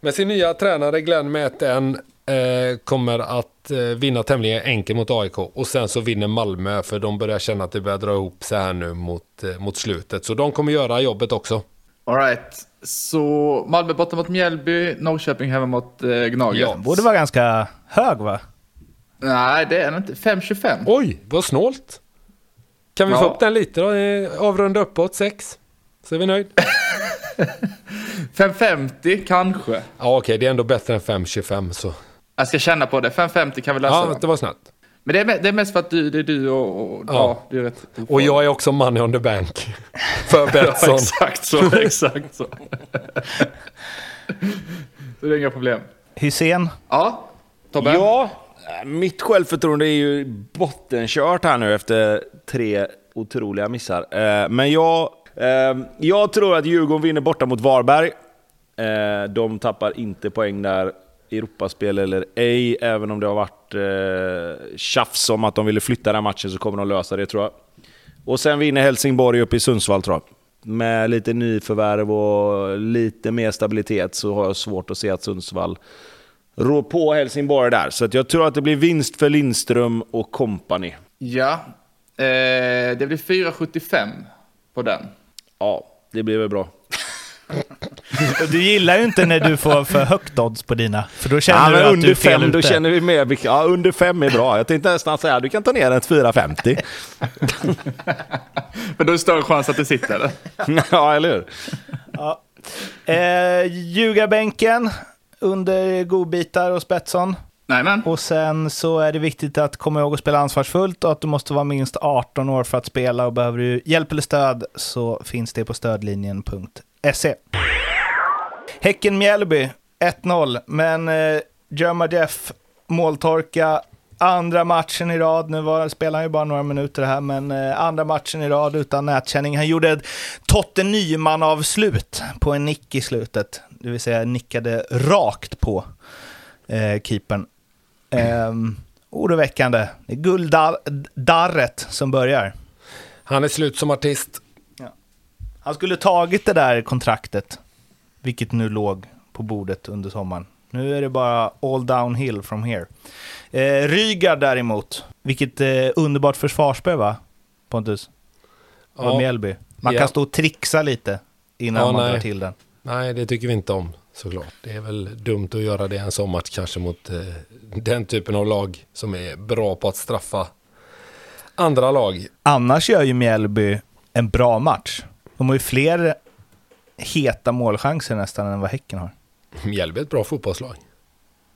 med sin nya tränare Glenn Mäten eh, kommer att eh, vinna tämligen enkelt mot AIK och sen så vinner Malmö för de börjar känna att det börjar dra ihop sig här nu mot, mot slutet. Så de kommer göra jobbet också. Alright, så Malmö borta mot Mjällby, Norrköping hemma mot eh, Gnaget. Ja, borde vara ganska hög va? Nej, det är den inte. 5,25. Oj, vad snålt. Kan vi ja. få upp den lite då? Avrunda uppåt 6? Så är vi nöjd. 550 kanske. Ja, okej, okay, det är ändå bättre än 525 så. Jag ska känna på det. 550 kan vi lösa. Ja, det var snabbt. Men det är, det är mest för att du, det är du och... och ja. ja du är rätt och jag är också money on the bank. för Betsson. ja, exakt så. Exakt så. så det är inga problem. Hysén? Ja, Tobbe? Ja, Äh, mitt självförtroende är ju bottenkört här nu efter tre otroliga missar. Äh, men jag äh, jag tror att Djurgården vinner borta mot Varberg. De tappar inte poäng där, Europaspel eller ej. Även om det har varit eh, tjafs om att de ville flytta den matchen så kommer de lösa det tror jag. Och sen vinner Helsingborg uppe i Sundsvall tror jag. Med lite nyförvärv och lite mer stabilitet så har jag svårt att se att Sundsvall rår på Helsingborg där. Så jag tror att det blir vinst för Lindström och kompani. Ja, eh, det blir 4,75 på den. Ja, det blir väl bra. Du gillar ju inte när du får för högt odds på dina, för då känner ja, du att under du är fel fem, ute. Då känner vi mer, ja, under fem är bra. Jag tänkte nästan säga du kan ta ner den till 4,50. Men då är det större chans att det sitter, eller? ja, eller hur? Ja. Eh, ljugarbänken under godbitar och Spetsson. Nämen. Och sen så är det viktigt att komma ihåg att spela ansvarsfullt och att du måste vara minst 18 år för att spela och behöver du hjälp eller stöd så finns det på stödlinjen.se. Häcken-Mjällby. 1-0, men eh, Jerma Jeff måltorka. Andra matchen i rad, nu var, spelar han ju bara några minuter här, men eh, andra matchen i rad utan nätkänning. Han gjorde ett Totte Nyman-avslut på en nick i slutet, det vill säga nickade rakt på eh, keepern. Eh, oroväckande. Det är gulddarret som börjar. Han är slut som artist. Han skulle tagit det där kontraktet, vilket nu låg på bordet under sommaren. Nu är det bara all downhill from here. Eh, Rygaard däremot, vilket eh, underbart försvarsspel va, Pontus? Av Ja. Mjällby. Man Ja. kan stå och trixa lite innan Ja, man nej. drar till den. Nej, det tycker vi inte om såklart. Det är väl dumt att göra det en sån match kanske mot eh, den typen av lag som är bra på att straffa andra lag. Annars gör ju Mjällby en bra match. De har ju fler heta målchanser nästan än vad Häcken har. Mjällby är ett bra fotbollslag.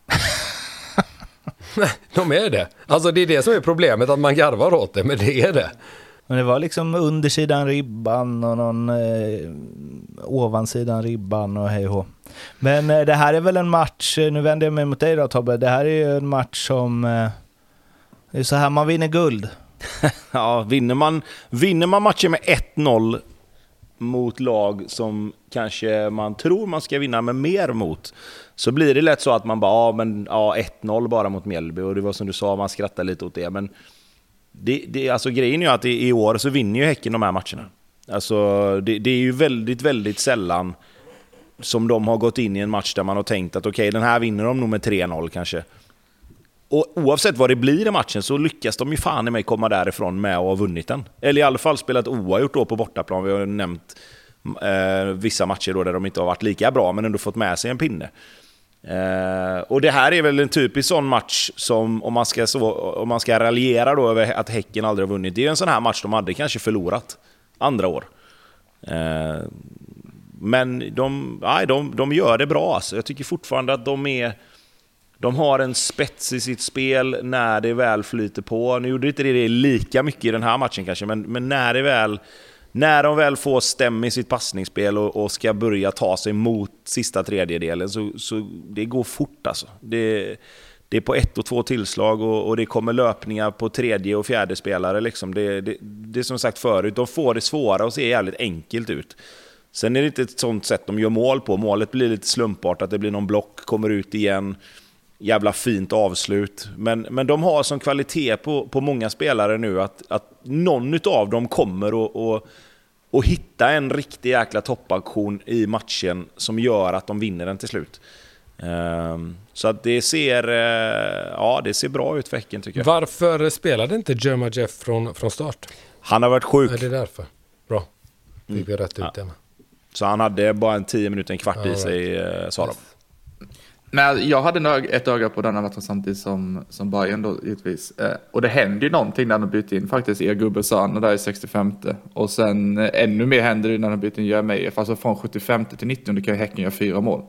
Nej, de är det. Alltså det är det som är problemet, att man garvar åt det, men det är det. Men det var liksom undersidan ribban och någon eh, ovansidan ribban och hej och hå. Men eh, det här är väl en match, eh, nu vänder jag mig mot dig då Tobbe, det här är ju en match som... Eh, det är så här man vinner guld. Ja, vinner man, vinner man matchen med 1-0 mot lag som kanske man tror man ska vinna med mer mot, så blir det lätt så att man bara, ja men ja, 1-0 bara mot Mjällby. Och det var som du sa, man skrattar lite åt det. Men det, det, alltså, grejen är ju att i, i år så vinner ju Häcken de här matcherna. Alltså, det, det är ju väldigt, väldigt sällan som de har gått in i en match där man har tänkt att okej, den här vinner de nog med 3-0 kanske. Och oavsett vad det blir i matchen så lyckas de ju fan i mig komma därifrån med att ha vunnit den. Eller i alla fall spelat oavgjort då på bortaplan. Vi har nämnt eh, vissa matcher då där de inte har varit lika bra, men ändå fått med sig en pinne. Eh, och det här är väl en typisk sån match som, om man ska, så, om man ska raljera då över att Häcken aldrig har vunnit, det är ju en sån här match de hade kanske förlorat andra år. Eh, men de, nej, de, de gör det bra alltså. Jag tycker fortfarande att de är... De har en spets i sitt spel när det väl flyter på. Nu gjorde inte det lika mycket i den här matchen kanske, men, men när, det väl, när de väl får stäm i sitt passningsspel och, och ska börja ta sig mot sista tredjedelen så, så det går fort alltså. Det, det är på ett och två tillslag och, och det kommer löpningar på tredje och fjärde spelare. Liksom. Det, det, det är som sagt förut, de får det svåra och ser jävligt enkelt ut. Sen är det inte ett sånt sätt de gör mål på. Målet blir lite slumpartat, det blir någon block, kommer ut igen. Jävla fint avslut. Men, men de har som kvalitet på, på många spelare nu att, att någon av dem kommer att och, och hitta en riktig jäkla toppaktion i matchen som gör att de vinner den till slut. Ehm, så att det ser, eh, ja, det ser bra ut för Häcken tycker jag. Varför spelade inte Jerma Jeff från, från start? Han har varit sjuk, Är det därför? Bra. Fick vi rätt ut det med. så han hade bara en 10 minuter, en kvart All i right. sig, eh, sa de. Nej, jag hade ett öga på denna matchen samtidigt som, som Bayern då givetvis. Eh, och det hände ju någonting när de bytte in faktiskt er gubbe Sanna där i 65. Och sen eh, ännu mer händer det när de byter in Jeremejeff. Alltså från 75 till 90 kan ju Häcken göra fyra mål.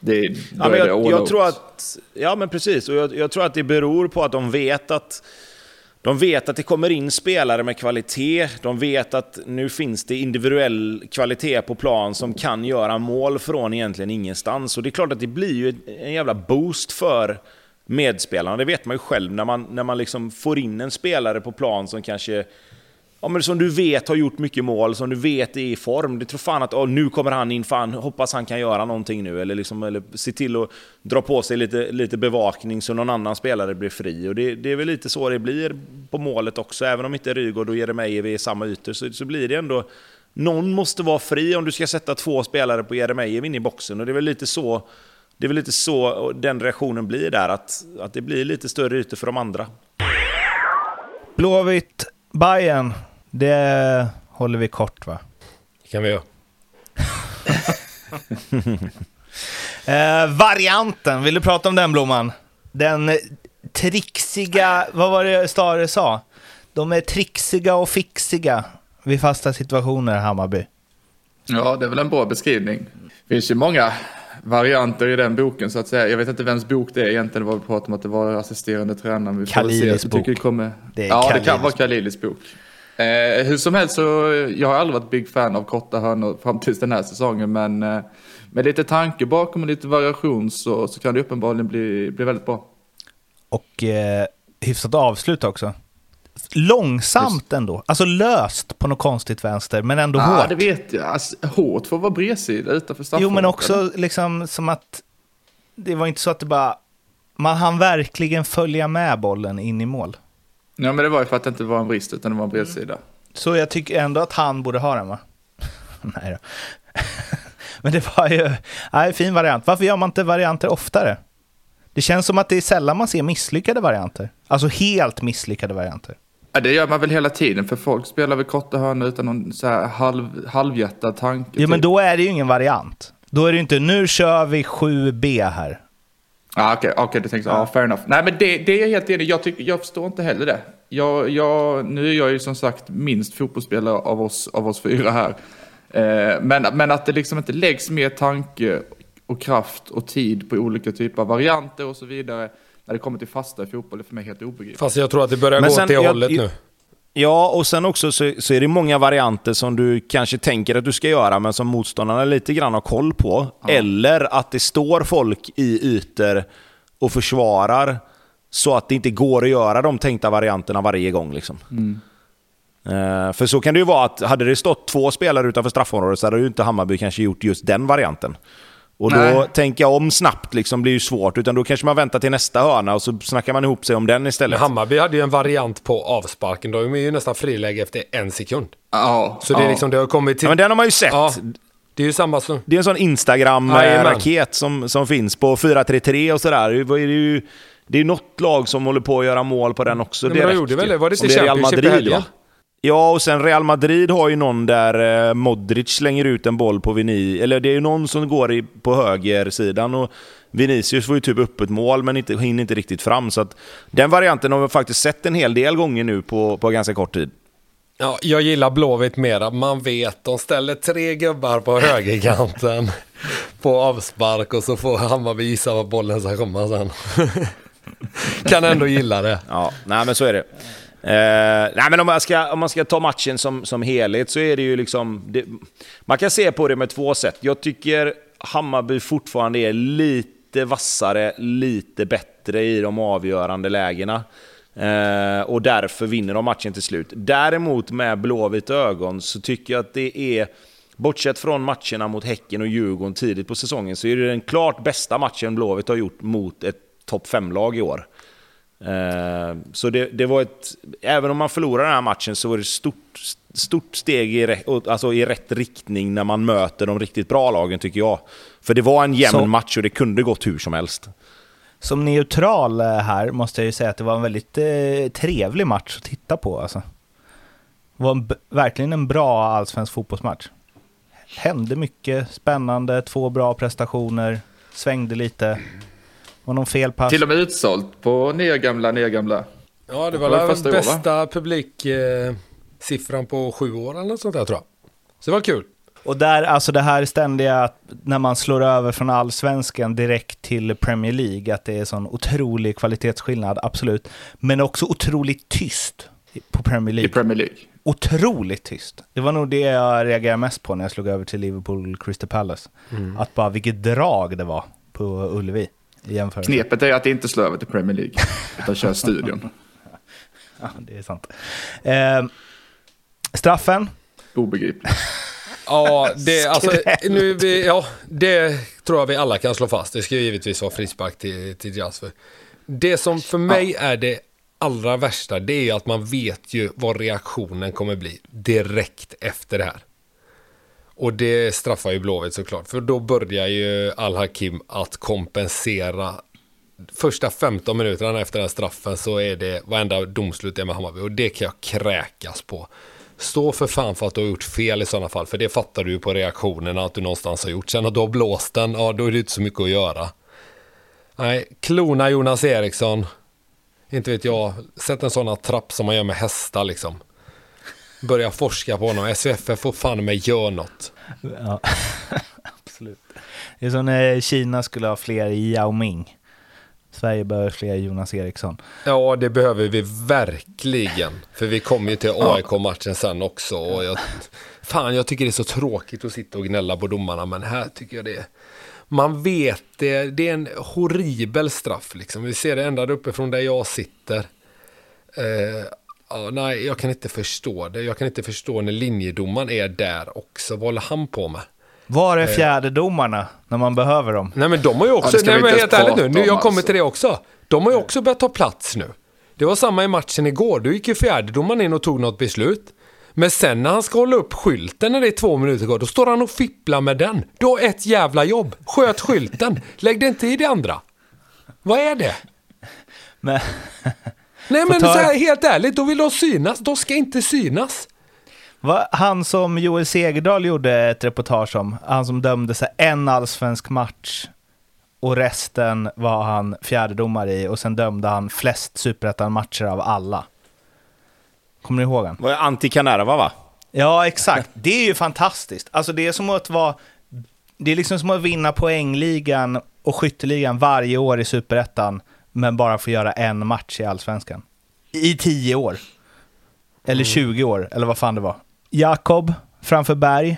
Det, Ja, men jag, jag tror att, ja men precis, och jag, jag tror att det beror på att de vet att de vet att det kommer in spelare med kvalitet. De vet att nu finns det individuell kvalitet på plan som kan göra mål från egentligen ingenstans. Och det är klart att det blir ju en jävla boost för medspelarna. Det vet man ju själv när man, när man liksom får in en spelare på plan som kanske Ja, men som du vet har gjort mycket mål, som du vet är i form. Du tror fan att oh, nu kommer han in, fan hoppas han kan göra någonting nu. Eller, liksom, eller se till att dra på sig lite, lite bevakning så någon annan spelare blir fri. Och det, det är väl lite så det blir på målet också. Även om inte Rygaard och Jeremejeff är samma ytor så, så blir det ändå... Någon måste vara fri om du ska sätta två spelare på Jeremejeff in i boxen. Och det är väl lite så... Det är väl lite så den reaktionen blir där, att, att det blir lite större ytor för de andra. Blåvitt, Bayern det håller vi kort va? Det kan vi göra. Eh, varianten, vill du prata om den Blomman? Den trixiga, vad var det Stare sa? De är trixiga och fixiga vid fasta situationer, Hammarby. Ja, det är väl en bra beskrivning. Det finns ju många varianter i den boken så att säga. Jag vet inte vems bok det är egentligen. Det var vi pratade om att det var assisterande tränaren. Vi. Kalilis bok. Det kommer... Det ja, det Kalilis kan vara Kalilis bok. Eh, hur som helst så, jag har aldrig varit big fan av korta hörnor fram tills den här säsongen, men, eh, med lite tanke bakom och lite variation så, så kan det uppenbarligen bli, bli väldigt bra. Och eh, hyfsat avslut också. Långsamt ändå, alltså löst på något konstigt vänster, men ändå Ja, hårt. ah, det vet jag. Alltså, hårt för att vara bredsida utanför Jo, straffområdet. men också liksom som att det var inte så att det bara... Man hann verkligen följa med bollen in i mål. Ja, men det var ju för att det inte var en brist utan det var en bredsida. Så jag tycker ändå att han borde ha den, va? Nej då. Men det var ju... Nej, fin variant. Varför gör man inte varianter oftare? Det känns som att det är sällan man ser misslyckade varianter. Alltså helt misslyckade varianter. Ja, det gör man väl hela tiden, för folk spelar väl korta hörnor utan någon så här halv, halvhjärtad tanke. Ja, men typ. då är det ju ingen variant. Då är det ju inte, nu kör vi 7B här. Ah, Okej, okay, du tänker så. Ja, fair enough. Nej, men det, det är jag helt enig jag, tycker, jag förstår inte heller det. Jag, jag, nu är jag ju som sagt minst fotbollsspelare av oss, av oss fyra här. Eh, men, men att det liksom inte läggs mer tanke och kraft och tid på olika typer av varianter och så vidare när det kommer till fasta i fotboll är för mig helt obegripligt. Fast jag tror att det börjar Men gå åt det jag- hållet jag- nu. Ja, och sen också så, så är det många varianter som du kanske tänker att du ska göra, men som motståndarna lite grann har koll på. Eller att det står folk i ytor och försvarar så att det inte går att göra de tänkta varianterna varje gång. Liksom. Eh, för så kan det ju vara att hade det stått två spelare utanför straffområdet så hade ju inte Hammarby kanske gjort just den varianten. Och då Nej. tänka om snabbt liksom blir ju svårt, utan då kanske man väntar till nästa hörna och så snackar man ihop sig om den Men istället. Hammarby hade ju en variant på avsparken. De är ju nästan friläge efter en sekund. Ja, Så det, är ja. liksom, det har kommit till... Ja, men den har man ju sett. Ja, det är ju samma som... Det är en sån. Instagram-raket som, som finns på 433 och sådär. Det är ju det är något lag som håller på att göra mål på den också. Nej, men de direkt gjorde väl det? Var det till Real Championship i helgen? Ja, och sen Real Madrid har ju någon där eh, Modric slänger ut en boll på Vini. Eller det är ju någon som går i, på högersidan och Vinicius får ju typ upp ett mål men inte, hinner inte riktigt fram. Så att den varianten har vi faktiskt sett en hel del gånger nu på, på ganska kort tid. Ja, jag gillar Blåvitt mera. Man vet, de ställer tre gubbar på högerkanten på avspark och så får Hammarby gissa var bollen ska komma sen. kan ändå gilla det. Ja, nej men så är det. Eh, nej men om man, ska, om man ska ta matchen som, som helhet så är det ju liksom... Det, man kan se på det med två sätt. Jag tycker Hammarby fortfarande är lite vassare, lite bättre i de avgörande lägena. Eh, och därför vinner de matchen till slut. Däremot med Blåvitt ögon så tycker jag att det är... Bortsett från matcherna mot Häcken och Djurgården tidigt på säsongen så är det den klart bästa matchen Blåvitt har gjort mot ett topp 5-lag i år. Eh, Så det, det var ett... Även om man förlorar den här matchen så var det ett stort, stort steg i, alltså i rätt riktning när man möter de riktigt bra lagen, tycker jag. För det var en jämn Så- match och det kunde gått hur som helst. Som neutral eh, här måste jag ju säga att det var en väldigt eh, trevlig match att titta på. Alltså. Det var en, verkligen en bra allsvensk fotbollsmatch. Hände mycket, spännande, två bra prestationer, svängde lite. Var någon fel pass? Till och med utsålt på nya gamla, nya gamla. Ja, det var var det den första i år, va? bästa publiksiffran på sju år eller något sånt där tror jag. Så det var kul. Och där, alltså det här ständiga, att när man slår över från allsvenskan direkt till Premier League, att det är sån otrolig kvalitetsskillnad, absolut. Men också otroligt tyst på Premier I League. Premier League. otroligt tyst. Det var nog det jag reagerade mest på när jag slog över till Liverpool Crystal Palace. Att bara vilket drag det var på Ullevi i jämförelse. Knepet är att inte slå över till Premier League, utan köra studion. Ja, det är sant. Eh, straffen? Obegripligt. Ja, det, alltså, nu, vi, ja, det tror jag vi alla kan slå fast. Det ska ju givetvis vara frispark till, till Jasper. Det som för mig är det allra värsta, det är ju att man vet ju vad reaktionen kommer bli direkt efter det här. Och det straffar ju Blåvitt såklart, för då börjar ju Al-Hakim att kompensera. Första 15 minuterna efter den här straffen så är det varenda domslut är med Hammarby och det kan jag kräkas på. Stå för fan för att du har gjort fel i sådana fall, för det fattar du ju på reaktionerna att du någonstans har gjort. Sen att du har blåst den, ja då är det inte så mycket att göra. Nej, klona Jonas Eriksson. Inte vet jag, sätt en sån här trapp som man gör med hästar liksom. Börja forska på honom, SVF får fan med gör något. Ja, absolut. Det är som när Kina skulle ha fler Yao Ming. Sverige behöver fler Jonas Eriksson. Ja, det behöver vi verkligen. För vi kommer ju till AIK-matchen sen också. Och jag, fan, jag tycker det är så tråkigt att sitta och gnälla på domarna, men här tycker jag det är... Man vet det, det är en horribel straff liksom. Vi ser det ända uppifrån där jag sitter. Eh, ja, nej, jag kan inte förstå det. Jag kan inte förstå när linjedomaren är där också. Vad håller han på med? Var är fjärdedomarna när man behöver dem? Nej men de har ju också, Ja, nej men inte helt ärligt nu, nu jag om, kommer alltså. till det också. De har ju också börjat ta plats nu. Det var samma i matchen igår, då gick ju fjärdedomaren in och tog något beslut. Men sen när han ska hålla upp skylten när det är två minuter kvar, då står han och fipplar med den. Du har ett jävla jobb, sköt skylten, lägg det inte i det andra. Vad är det? Men, Nej men ta- så här, helt ärligt, då vill de synas, de ska inte synas. va, han som Joel Segerdahl gjorde ett reportage om, han som dömde sig en allsvensk match och resten var han fjärdedomare i och sen dömde han flest superettan-matcher av alla. Kommer ni ihåg han? Var Antti Kanerva va? Ja, exakt. Det är ju fantastiskt. Alltså det är som att vara... Det är liksom som att vinna poängligan och skytteligan varje år i superettan, men bara få göra en match i allsvenskan. I tio år. Eller 20 år, eller vad fan det var. Jakob framför Berg.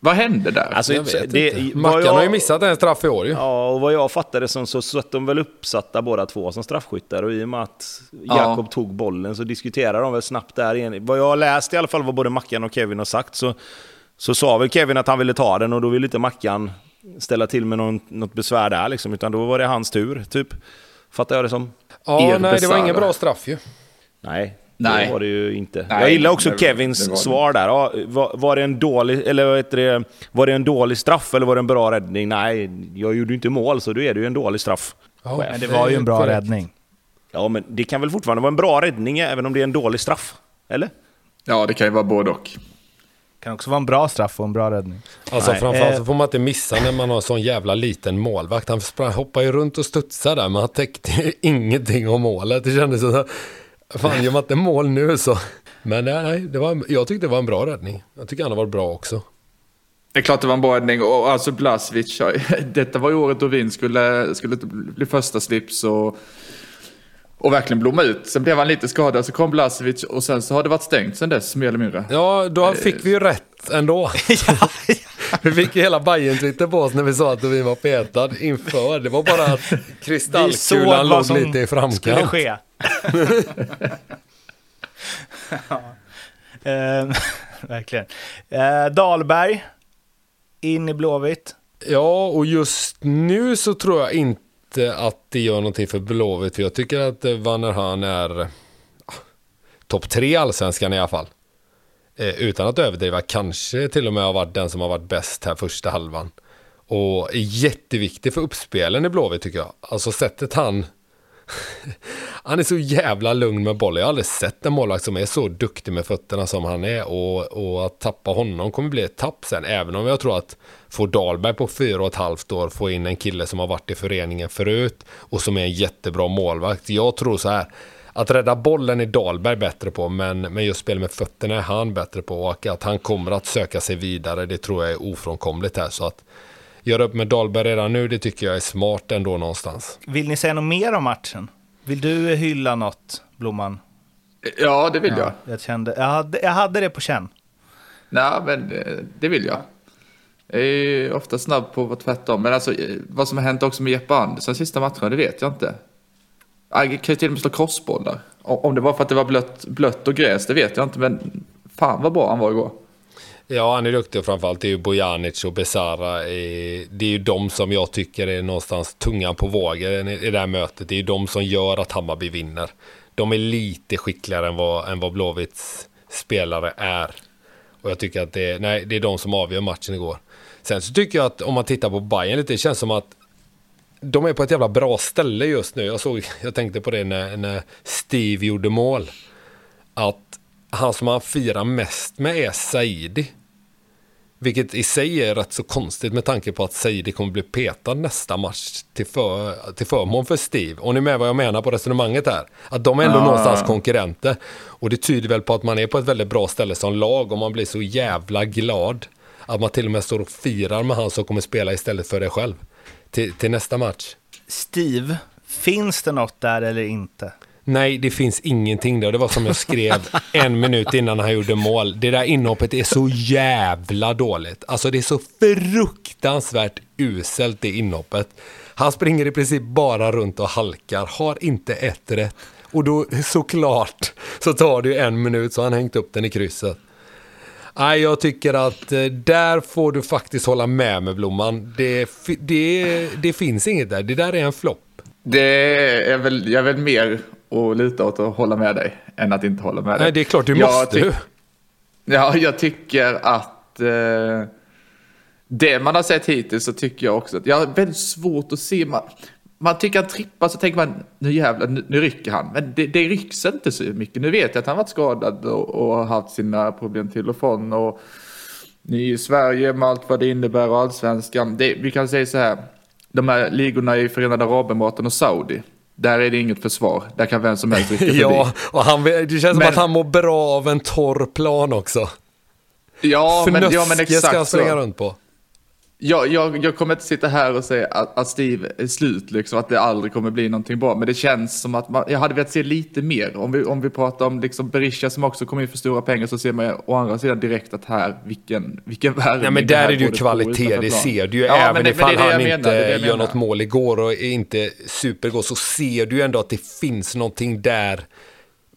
Vad hände där? Alltså, Jag vet det, inte. Mackan jag- har ju missat en straff i år ju. Ja, och vad jag fattade som så satt de väl uppsatta båda två som straffskyttar och i och med att Ja. Jakob tog bollen så diskuterar de väl snabbt där igen. Vad jag har läst i alla fall vad både Mackan och Kevin har sagt så, så sa väl Kevin att han ville ta den och då ville inte Mackan ställa till med någon, något besvär där liksom, utan då var det hans tur, typ. Fattar jag det som? Ja, Er nej det var ingen bra straff ju. Nej, Nej. det var det ju inte. Nej, jag gillar också det- Kevins det var det. svar där. Ja, var, var, det en dålig, eller vad heter det, var det en dålig straff eller var det en bra räddning? Nej, jag gjorde ju inte mål så då är det ju en dålig straff. Ja, Men det var ju en bra korrekt. räddning. Ja, men det kan väl fortfarande vara en bra räddning även om det är en dålig straff? Eller? Ja, det kan ju vara både och. Kan också vara en bra straff och en bra räddning. Alltså Nej. framförallt Eh. så får man inte missa när man har sån jävla liten målvakt. Han sprang, hoppade ju runt och studsade där men han täckte ju ingenting om målet. Det kändes så här, fan gör man inte mål nu så. Men nej, det var, jag tyckte det var en bra räddning. Jag tycker han har varit bra också. Det är klart det var en bra räddning. Och alltså Blasevic, detta var ju året då Wien skulle, skulle bli första slips och, och verkligen blomma ut. Sen blev han lite skadad, så kom Blasevic och sen så har det varit stängt sen dess, mer eller mindre. Ja, då fick vi ju rätt ändå. vi fick ju hela Bayern twitter på oss när vi sa att vi var petad inför. Det var bara att kristallkulan låg som lite i skulle framkant. ske. ja. Eh, verkligen. Eh, Dahlberg, in i Blåvitt. Ja, och just nu så tror jag inte Eh, att det gör någonting för Blåvitt. För jag tycker att eh, är ah, topp tre i allsvenskan i alla fall. Eh, utan att överdriva, kanske till och med har varit den som har varit bäst här första halvan. Och är jätteviktig för uppspelen i Blåvitt tycker jag. Alltså sättet han... han är så jävla lugn med bollen. Jag har aldrig sett en målvakt som är så duktig med fötterna som han är. Och, och att tappa honom kommer bli ett tapp sen. Även om jag tror att få Dahlberg på fyra och ett halvt år få in en kille som har varit i föreningen förut och som är en jättebra målvakt. Jag tror så här. Att rädda bollen är Dahlberg bättre på, men, men just spel med fötterna är han bättre på. Och att han kommer att söka sig vidare, det tror jag är ofrånkomligt här. Så att göra upp med Dahlberg redan nu, det tycker jag är smart ändå någonstans. Vill ni säga något mer om matchen? Vill du hylla något, Blomman? Ja, det vill jag. Jag, kände, jag, hade, jag hade det på känn. Nej, men eh, det vill jag. Jag är ofta snabb på att vara tvärtom. Men alltså, eh, vad som har hänt också med Jeppe Andersson sista matcherna, det vet jag inte. Han kan ju till och med slå crossbollar. Om det var för att det var blött, blött och gräs, det vet jag inte. Men fan vad bra han var igår. Ja, han är duktig och framförallt det är ju Bojanic och Besara. Det är ju de som jag tycker är någonstans tungan på vågen i det här mötet. Det är ju de som gör att Hammarby vinner. De är lite skickligare än vad, än vad Blåvitts spelare är. Och jag tycker att det är, nej, det är de som avgör matchen igår. Sen så tycker jag att om man tittar på Bayern lite, det känns som att de är på ett jävla bra ställe just nu. Jag, såg, jag tänkte på det när, när Steve gjorde mål. Att han som han firar mest med är Saidi. Vilket i sig är rätt så konstigt med tanke på att Saidi kommer bli petad nästa match till, för, till förmån för Steve. Och ni är med vad jag menar på resonemanget här. Att de är ändå Ja. någonstans konkurrenter. Och det tyder väl på att man är på ett väldigt bra ställe som lag och man blir så jävla glad. Att man till och med står och firar med han som kommer spela istället för dig själv. Till, till nästa match. Steve Finns det något där eller inte? Nej, det finns ingenting där. Det var som jag skrev en minut innan han gjorde mål. Det där inhoppet är så jävla dåligt. Alltså det är så fruktansvärt uselt det inhoppet. Han springer i princip bara runt och halkar, har inte ett rätt. Och då såklart så tar det ju en minut så han hängt upp den i krysset. Nej, jag tycker att eh, där får du faktiskt hålla med med Blomman. Det, det, det finns inget där. Det där är en flopp. Det är väl, jag är väl mer att luta åt att hålla med dig än att inte hålla med dig. Nej, det är klart du Jag måste. tyck- Ja, jag tycker att eh, det man har sett hittills så tycker jag också att jag har väldigt svårt att se. Man, man tycker att trippar så tänker man nu jävlar, nu, nu rycker han. Men det, det rycks inte så mycket. Nu vet jag att han varit skadad och, och har haft sina problem till och från. Och i Sverige med allt vad det innebär och allsvenskan. Det, vi kan säga så här. De här ligorna i Förenade Arabemiraten och Saudi. Där är det inget försvar. Där kan vem som helst rycka förbi. Ja, och han, det känns som Men- att han mår bra av en torr plan också. ja, men, ja, men Fnöske ska han exakt springa så. runt på. Jag, jag, jag kommer inte sitta här och säga att, att Steve är slut, liksom, att det aldrig kommer bli någonting bra. Men det känns som att man, jag hade velat se lite mer. Om vi, om vi pratar om liksom Berisha som också kommer in för stora pengar så ser man å andra sidan direkt att här, vilken, vilken värvning. Nej, men där är det ju kvalitet, det ser du ju. Ja, Även men det- ifall men det han inte menar, det jag gör något mål igår och är inte supergod så ser du ju ändå att det finns någonting där.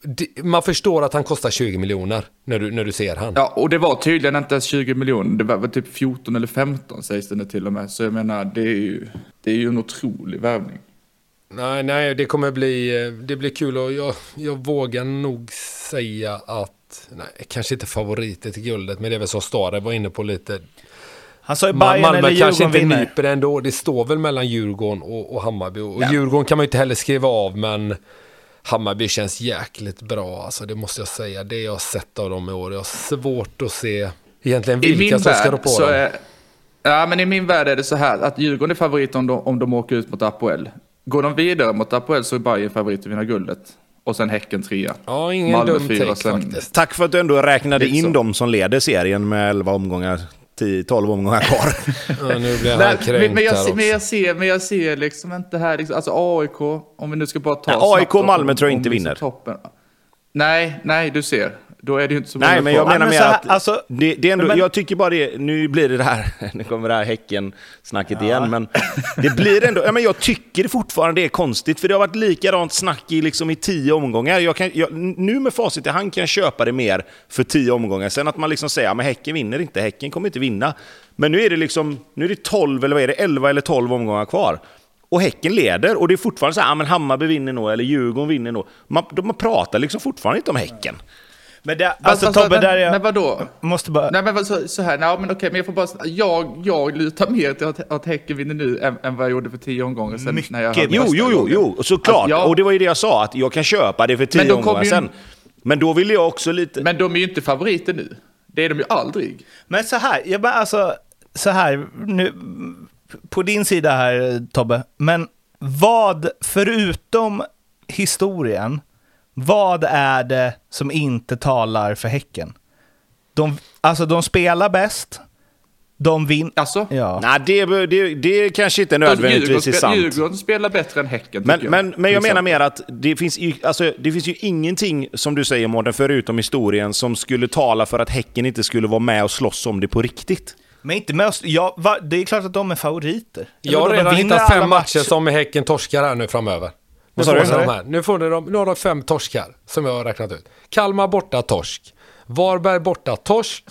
Det- Man förstår att han kostar 20 miljoner när du, när du ser han. Ja, och det var tydligen inte ens 20 miljoner. Det var väl typ 14 eller 15 sägs det nu till och med. Så jag menar, det är ju, det är ju en otrolig värvning. Nej, nej, det kommer bli, det blir kul och jag, jag vågar nog säga att, nej, kanske inte favoriter till guldet, men det är väl som Stare var inne på lite. Han sa ju Bayern Malmö eller kanske Djurgården inte nyper ändå. Det står väl mellan Djurgården och, och Hammarby. Och Ja. Djurgården kan man ju inte heller skriva av, men Hammarby känns jäkligt bra. Alltså, det måste jag säga. Det jag har sett av dem i år. Jag har svårt att se egentligen vilka som ska rå på dem. är... Ja, men i min värld är det så här att Djurgården är favorit om de, om de åker ut mot Apoel. Går de vidare mot Apoel så är Bayern favorit att vinna guldet. Och sen Häcken trea. Ja, ingen Malmö dum fyra, take sen- faktiskt. Tack för att du ändå räknade in så. dem som leder serien med 11 omgångar, 10, 12 omgångar kvar. Ja, nu blir han Nej, kränkt men, jag, här också. men, jag ser, men jag ser liksom inte här, liksom, alltså AIK, om vi nu ska bara ta Nej, AIK och Malmö om- tror jag inte vinner. Toppen. Nej, nej, du ser. Då är det ju inte så Nej, många men jag kvar. Ja, menar men mer att alltså- det, det är ändå, men- jag tycker bara det, nu blir det det här, nu kommer det här Häcken-snacket igen, men det blir ändå, ja, men jag tycker fortfarande det är konstigt, för det har varit likadant snack i, liksom, i tio omgångar. Jag kan, jag, nu med facit i hand kan jag köpa det mer för tio omgångar. Sen att man liksom säger, ja, men Häcken vinner inte, Häcken kommer inte vinna. Men nu är det liksom, nu är det 12 eller vad är det, 11 eller 12 omgångar kvar. Och Häcken leder och det är fortfarande så här, ja, men Hammarby vinner nog, eller Djurgården vinner nog. Man, de- man pratar liksom fortfarande inte om Häcken. Men det, alltså fast- Tobbe, men, där är jag... men vadå? Måste bara... Nej men så, så här, nej men okej, men jag får bara, jag, jag lutar mer till att, att Häcken vinner nu än, än vad jag gjorde för tio omgångar sedan. Mycket när jag Jo, jo, jo, jo, såklart. Alltså, ja. Och det var ju det jag sa, att jag kan köpa det för tio omgångar ju- sen. Men då vill jag också lite... Men de är ju inte favoriter nu. Det är de ju aldrig. Men så här, jag bara alltså, så här, nu, på din sida här Tobbe, men vad, förutom historien, vad är det som inte talar för Häcken? De, alltså de spelar bäst, de vinner, Alltså, ja. Nej, det, det, det kanske inte Djurgården, nödvändigtvis är spel, sant. Djurgården spelar bättre än Häcken Men, tycker men, men jag menar mer att det finns, ju, alltså, det finns ju ingenting, som du säger Mårten, förutom historien, som skulle tala för att Häcken inte skulle vara med och slåss om det på riktigt. Men inte med oss, ja, va, det är klart att de är favoriter. Jag har De redan vinner hittat alla fem matcher som Häcken torskar här nu framöver. Nu får du? ni de här. Nu, får ni de, nu har de fem torskar som jag har räknat ut. Kalmar borta, torsk. Varberg borta, torsk.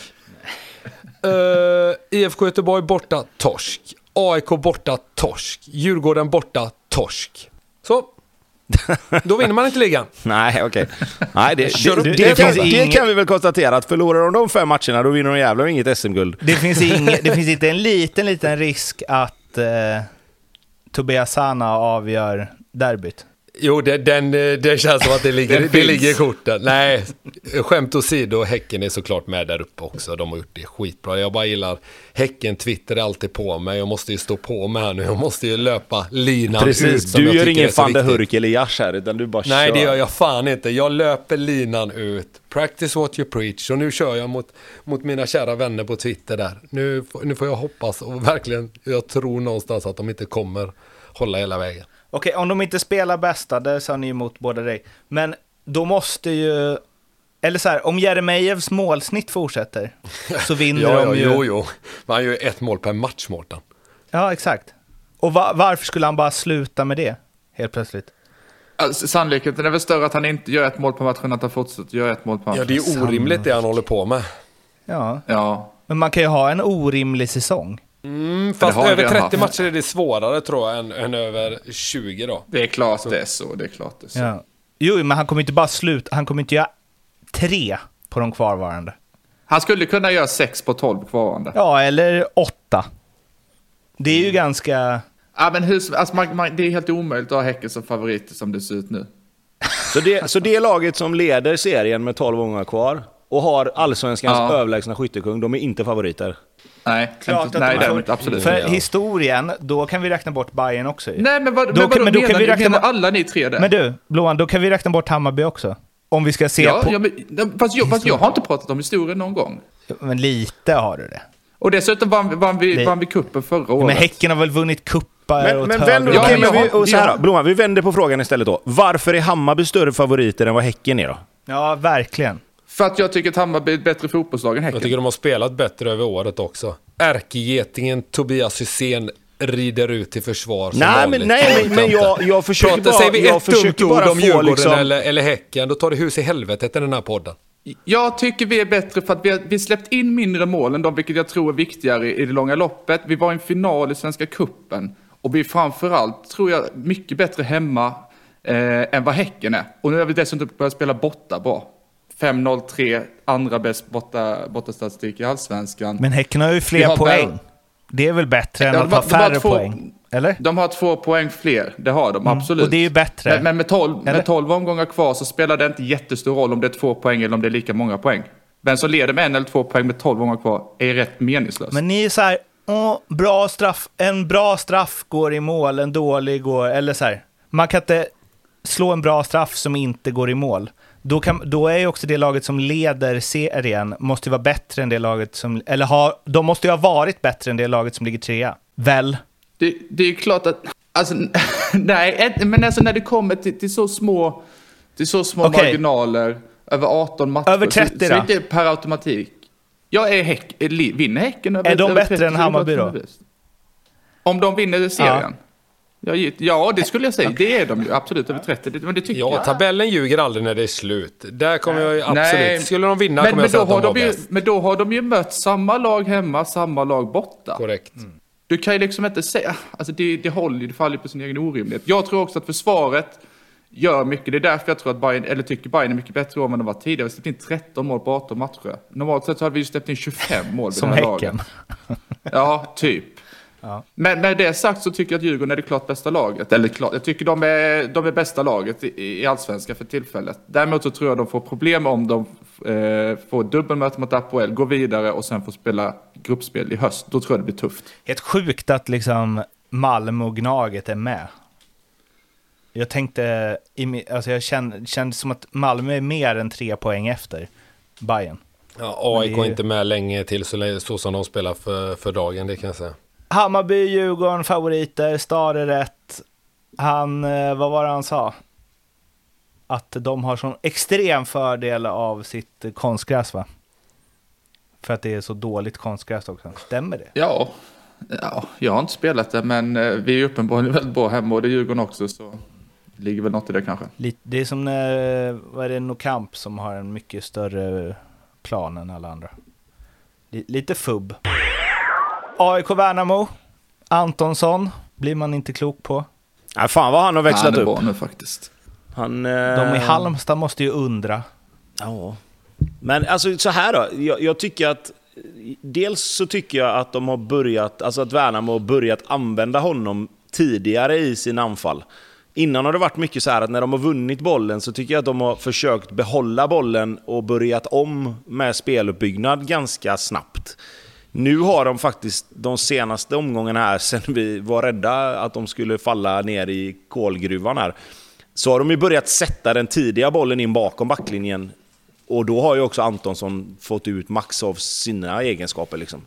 Uh, IFK Göteborg borta, torsk. AIK borta, torsk. Djurgården borta, torsk. Så. Då vinner man inte ligan. Nej, okej. Nej, det, det, det, Det kan, det kan vi väl konstatera, att förlorar de de fem matcherna, då vinner de jävlar inget SM-guld. Det finns, det finns inte en liten, liten risk att eh, Tobias Sana avgör derbyt. Jo, det, den, eh, det känns som att det ligger, det finns. ligger i korten. Nej, skämt åsido, Häcken är såklart med där uppe också. De har gjort det skitbra. Jag bara gillar Häcken, Twitter är alltid på mig. Jag måste ju stå på mig här nu. Jag måste ju löpa linan ut. Precis, som du gör ingen van viktigt. Hurk eller Jars här, utan du bara Nej, kör. det gör jag fan inte. Jag löper linan ut. Practice what you preach. Och nu kör jag mot, mot mina kära vänner på Twitter där. Nu, nu får jag hoppas och verkligen, jag tror någonstans att de inte kommer hålla hela vägen. Okej, om de inte spelar bästa, det sa ni emot båda dig. Men då måste ju... Eller så här, om Jeremejeffs målsnitt fortsätter så vinner Ja, ja, de ju... jo, jo. Men han gör ju ett mål per match, Mårten. Ja, exakt. Och va- varför skulle han bara sluta med det helt plötsligt? Alltså, sannolikheten är väl större att han inte gör ett mål på matchen än att han fortsätter göra ett mål på matchen. Ja, det är ju orimligt det han håller på med. Ja, Ja, men man kan ju ha en orimlig säsong. Mm, fast över redan 30 haft. matcher är det svårare tror jag än, än över 20 då. det är klart det är så. Det är klart det är så. Ja. Jo, men han kommer inte bara sluta, han kommer inte göra tre på de kvarvarande. Han skulle kunna göra 6 på 12 kvarvarande. Ja, eller åtta. Det är ju ganska... Ja, men hur, alltså, man, man, det är helt omöjligt att ha Häcken som favoriter som det ser ut nu. Så det, så det laget som leder serien med 12 gånger kvar och har allsvenskans Ja. överlägsna skyttekung, de är inte favoriter. Nej, Klart inte, att nej de får- absolut För inte. historien, då kan vi räkna bort Bayern också ju. Nej, men, vad, Då men, kan- vadå, men då kan menar, vi räkna bort- alla ni tre det? Men du, Blåan, då kan vi räkna bort Hammarby också. Om vi ska se ja, på... ja, men, fast, jag, fast jag har inte pratat om historien någon gång. Men lite har du det. Och dessutom vann, vann, vi, vann vi kuppen förra året. Men Häcken har väl vunnit kuppar Men, åt men vänd, och Ja, men vi, och så här då, Blomman, vi vänder på frågan istället då. Varför är Hammarby större favoriter än vad Häcken är då? Ja, verkligen. För att jag tycker att Hammarby är ett bättre fotbollslag än Häcken. Jag tycker de har spelat bättre över året också. Ärkegetingen Tobias Hysén rider ut till försvar som Nej, vanligt. men, nej, men, men jag, jag försöker Pratar, bara, säger vi jag ett försöker dumt ord bara om Djurgården liksom... eller, eller Häcken, då tar det hus i helvetet i den här podden. Jag tycker vi är bättre för att vi har, vi har släppt in mindre mål än de, vilket jag tror är viktigare i det långa loppet. Vi var i en final i Svenska Kuppen och vi är framförallt, tror jag, mycket bättre hemma eh, än vad Häcken är. Och nu har vi dessutom börjat spela borta bra. 5-0-3, andra bäst borta, bortastatistik i Allsvenskan. Men Häcken har ju fler har poäng. väl- Det är väl bättre än att ha färre två- poäng? Eller? De har två poäng fler, det har de absolut. Och det är ju bättre. Men, men med, 12, Eller? med 12 omgångar kvar så spelar det inte jättestor roll om det är två poäng eller om det är lika många poäng. Vem som leder med en eller två poäng med 12 omgångar kvar är rätt meningslöst. Men ni är så här, åh, bra straff, en bra straff går i mål, en dålig går, eller så här. Man kan inte slå en bra straff som inte går i mål. Då, kan, då är ju också det laget som leder serien, måste ju vara bättre än det laget som, eller ha, de måste ju ha varit bättre än det laget som ligger trea. Väl? Det, det är ju klart att, alltså, nej, men alltså när det kommer till, till så små, till så små Okej. marginaler, över 18 matcher, Över 30 så, så då? är det inte per automatik. Jag är häck, vinner Häcken över Är de över bättre 30 än så Hammarby då? Om de vinner serien? Ja, ja, det skulle jag säga. Det är de ju absolut över 30, det- men det tycker Ja, jag. tabellen ljuger aldrig när det är slut. Där kommer jag ju absolut... Nej. Skulle de vinna Men, kommer men, jag säga då att de har var de ju, bäst. men då har de ju mött samma lag hemma, samma lag borta. Korrekt. Du kan ju liksom inte säga, alltså det, det håller ju, det faller på sin egen orimlighet. Jag tror också att försvaret gör mycket, det är därför jag tror att Bayern, eller tycker Bayern är mycket bättre än vad de var tidigare. Vi har släppt in 13 mål på 18 matcher. Normalt sett så hade vi ju släppt in 25 mål vid Som det här Häcken. laget. Ja, typ. Ja. Men med det sagt så tycker jag att Djurgården är det klart bästa laget. Eller klart, jag tycker de är, de är bästa laget i, i allsvenskan för tillfället. Däremot så tror jag de får problem om de eh, får dubbelmöte mot Apoel, går vidare och sen får spela gruppspel i höst. Då tror jag det blir tufft. Helt sjukt att liksom Malmö och Gnaget är med. Jag tänkte, alltså jag kände, kände som att Malmö är mer än tre poäng efter Bayern. Ja, AIK är ju- inte med länge till så, länge- så som de spelar för, för dagen, det kan jag säga. Hammarby, Djurgården, favoriter, Stare rätt. Han, eh, vad var det han sa? Att de har sån extrem fördel av sitt konstgräs va? För att det är så dåligt konstgräs också. Stämmer det? Ja, ja jag har inte spelat det men eh, vi är uppenbarligen väldigt bra hemma och det är Djurgården också så det ligger väl något i det kanske. Det är som när, vad är det, Nokamp som har en mycket större plan än alla andra. Li- Lite fubb. AIK Värnamo, Antonsson, blir man inte klok på. Nej, fan vad han har växlat Han är upp. bra nu faktiskt. Han, eh, De i Halmstad måste ju undra. Ja. Men alltså så här då, jag, jag tycker att Dels så tycker jag att de har börjat, alltså att Värnamo har börjat använda honom tidigare i sin anfall. Innan har det varit mycket så här att när de har vunnit bollen så tycker jag att de har försökt behålla bollen och börjat om med speluppbyggnad ganska snabbt. Nu har de faktiskt de senaste omgångarna här, sen vi var rädda att de skulle falla ner i kolgruvan här, så har de ju börjat sätta den tidiga bollen in bakom backlinjen. Och då har ju också Antonsson fått ut max av sina egenskaper. Liksom.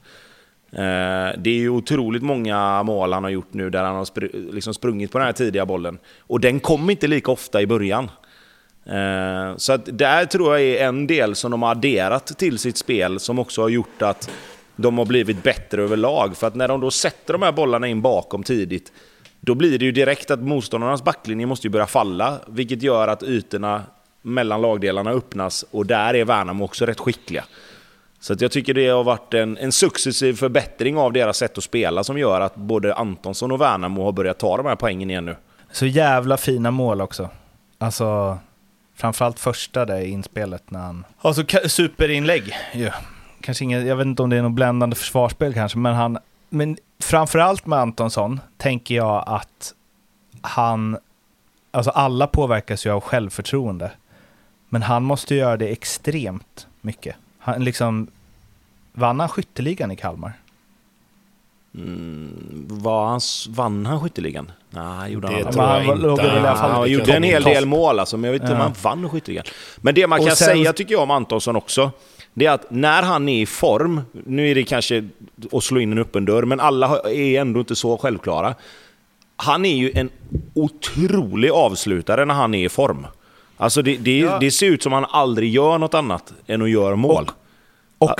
Eh, det är ju otroligt många mål han har gjort nu där han har spr liksom sprungit på den här tidiga bollen. Och den kom inte lika ofta i början. Eh, så att där tror jag är en del som de har adderat till sitt spel som också har gjort att de har blivit bättre överlag. För att när de då sätter de här bollarna in bakom tidigt, då blir det ju direkt att motståndarnas backlinje måste ju börja falla, vilket gör att ytorna mellan lagdelarna öppnas och där är Värnamo också rätt skickliga. Så att jag tycker det har varit en, en successiv förbättring av deras sätt att spela som gör att både Antonsson och Värnamo har börjat ta de här poängen igen nu. Så jävla fina mål också. Alltså, framförallt första där i inspelet när han... Alltså superinlägg ju. Kanske ingen, jag vet inte om det är något bländande försvarsspel kanske, men han... Men framförallt med Antonsson tänker jag att han... Alltså alla påverkas ju av självförtroende. Men han måste göra det extremt mycket. Han liksom... Vann han skytteligan i Kalmar? Mm, var han, vann han skytteligan? Nej, gjorde Det han tror jag han inte. låg väl i alla fall- Han gjorde en hel del mål alltså, men jag vet inte om Ja. han vann skytteligan. Men det man Och kan sen- säga tycker jag om Antonsson också, det är att när han är i form, nu är det kanske att slå in en öppen dörr, men alla är ändå inte så självklara. Han är ju en otrolig avslutare när han är i form. Alltså det, det, Ja. det ser ut som han aldrig gör något annat än att göra mål. Och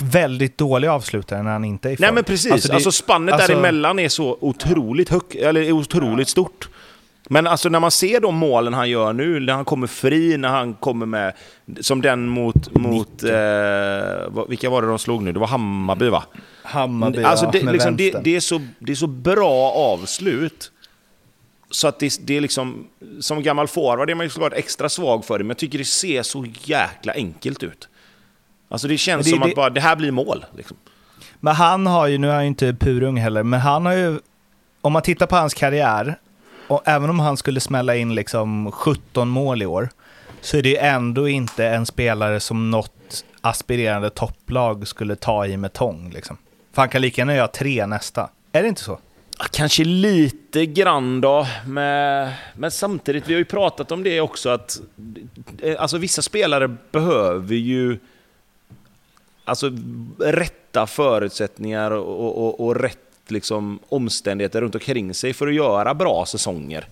väldigt dålig avslutare när han inte är i form. Nej men precis, alltså, det- spannet alltså- däremellan är så otroligt högt, eller otroligt stort. Men alltså när man ser de målen han gör nu, när han kommer fri, när han kommer med, som den mot, mot eh, vilka var det de slog nu? Det var Hammarby va? Hammarby, alltså ja, det, med liksom, det, det, är så, det är så bra avslut. Så att det, det är liksom, som gammal forward är man ju såklart extra svag för det, men jag tycker det ser så jäkla enkelt ut. Alltså det känns det som det- att bara, det här blir mål. Liksom. Men han har ju, nu är han ju inte purung heller, men han har ju, om man tittar på hans karriär, och även om han skulle smälla in liksom 17 mål i år, så är det ju ändå inte en spelare som något aspirerande topplag skulle ta i med tång. Liksom. För han kan lika gärna göra tre nästa. Är det inte så? Kanske lite grann då, men, men samtidigt, vi har ju pratat om det också att eh, alltså, vissa spelare behöver ju alltså, rätta förutsättningar och, och, och rätt liksom, omständigheter runt omkring sig för att göra bra säsonger.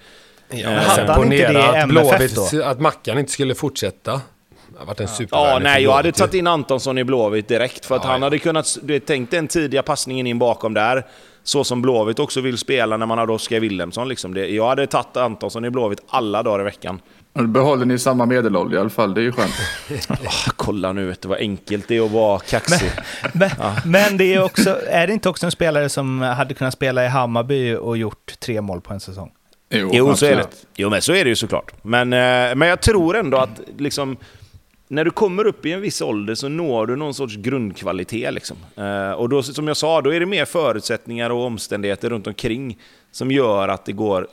Ja, Men men hade han inte det i MFF då? att Mackan inte skulle fortsätta. Det har varit en Ja, supervärde nej, jag hade tagit in Antonsson i Blåvitt direkt för att Ja, han ja. hade kunnat, du vet, tänk den tidiga passningen in bakom där. Så som Blåvitt också vill spela när man hade Oskar Wilhelmsson. Liksom. Det, jag hade tagit Antonsson i Blåvitt alla dagar i veckan. Då behåller ni samma medelålder i alla fall, det är ju skönt. Ah, kolla nu, vet du vad enkelt det är att vara kaxig. Men, men det är, också, är det inte också en spelare som hade kunnat spela i Hammarby och gjort tre mål på en säsong? Jo, så är det. Jo, men så är det ju såklart. Men, eh, men jag tror ändå att liksom, när du kommer upp i en viss ålder så når du någon sorts grundkvalitet. Liksom. Eh, och då, som jag sa, då är det mer förutsättningar och omständigheter runt omkring som gör att det går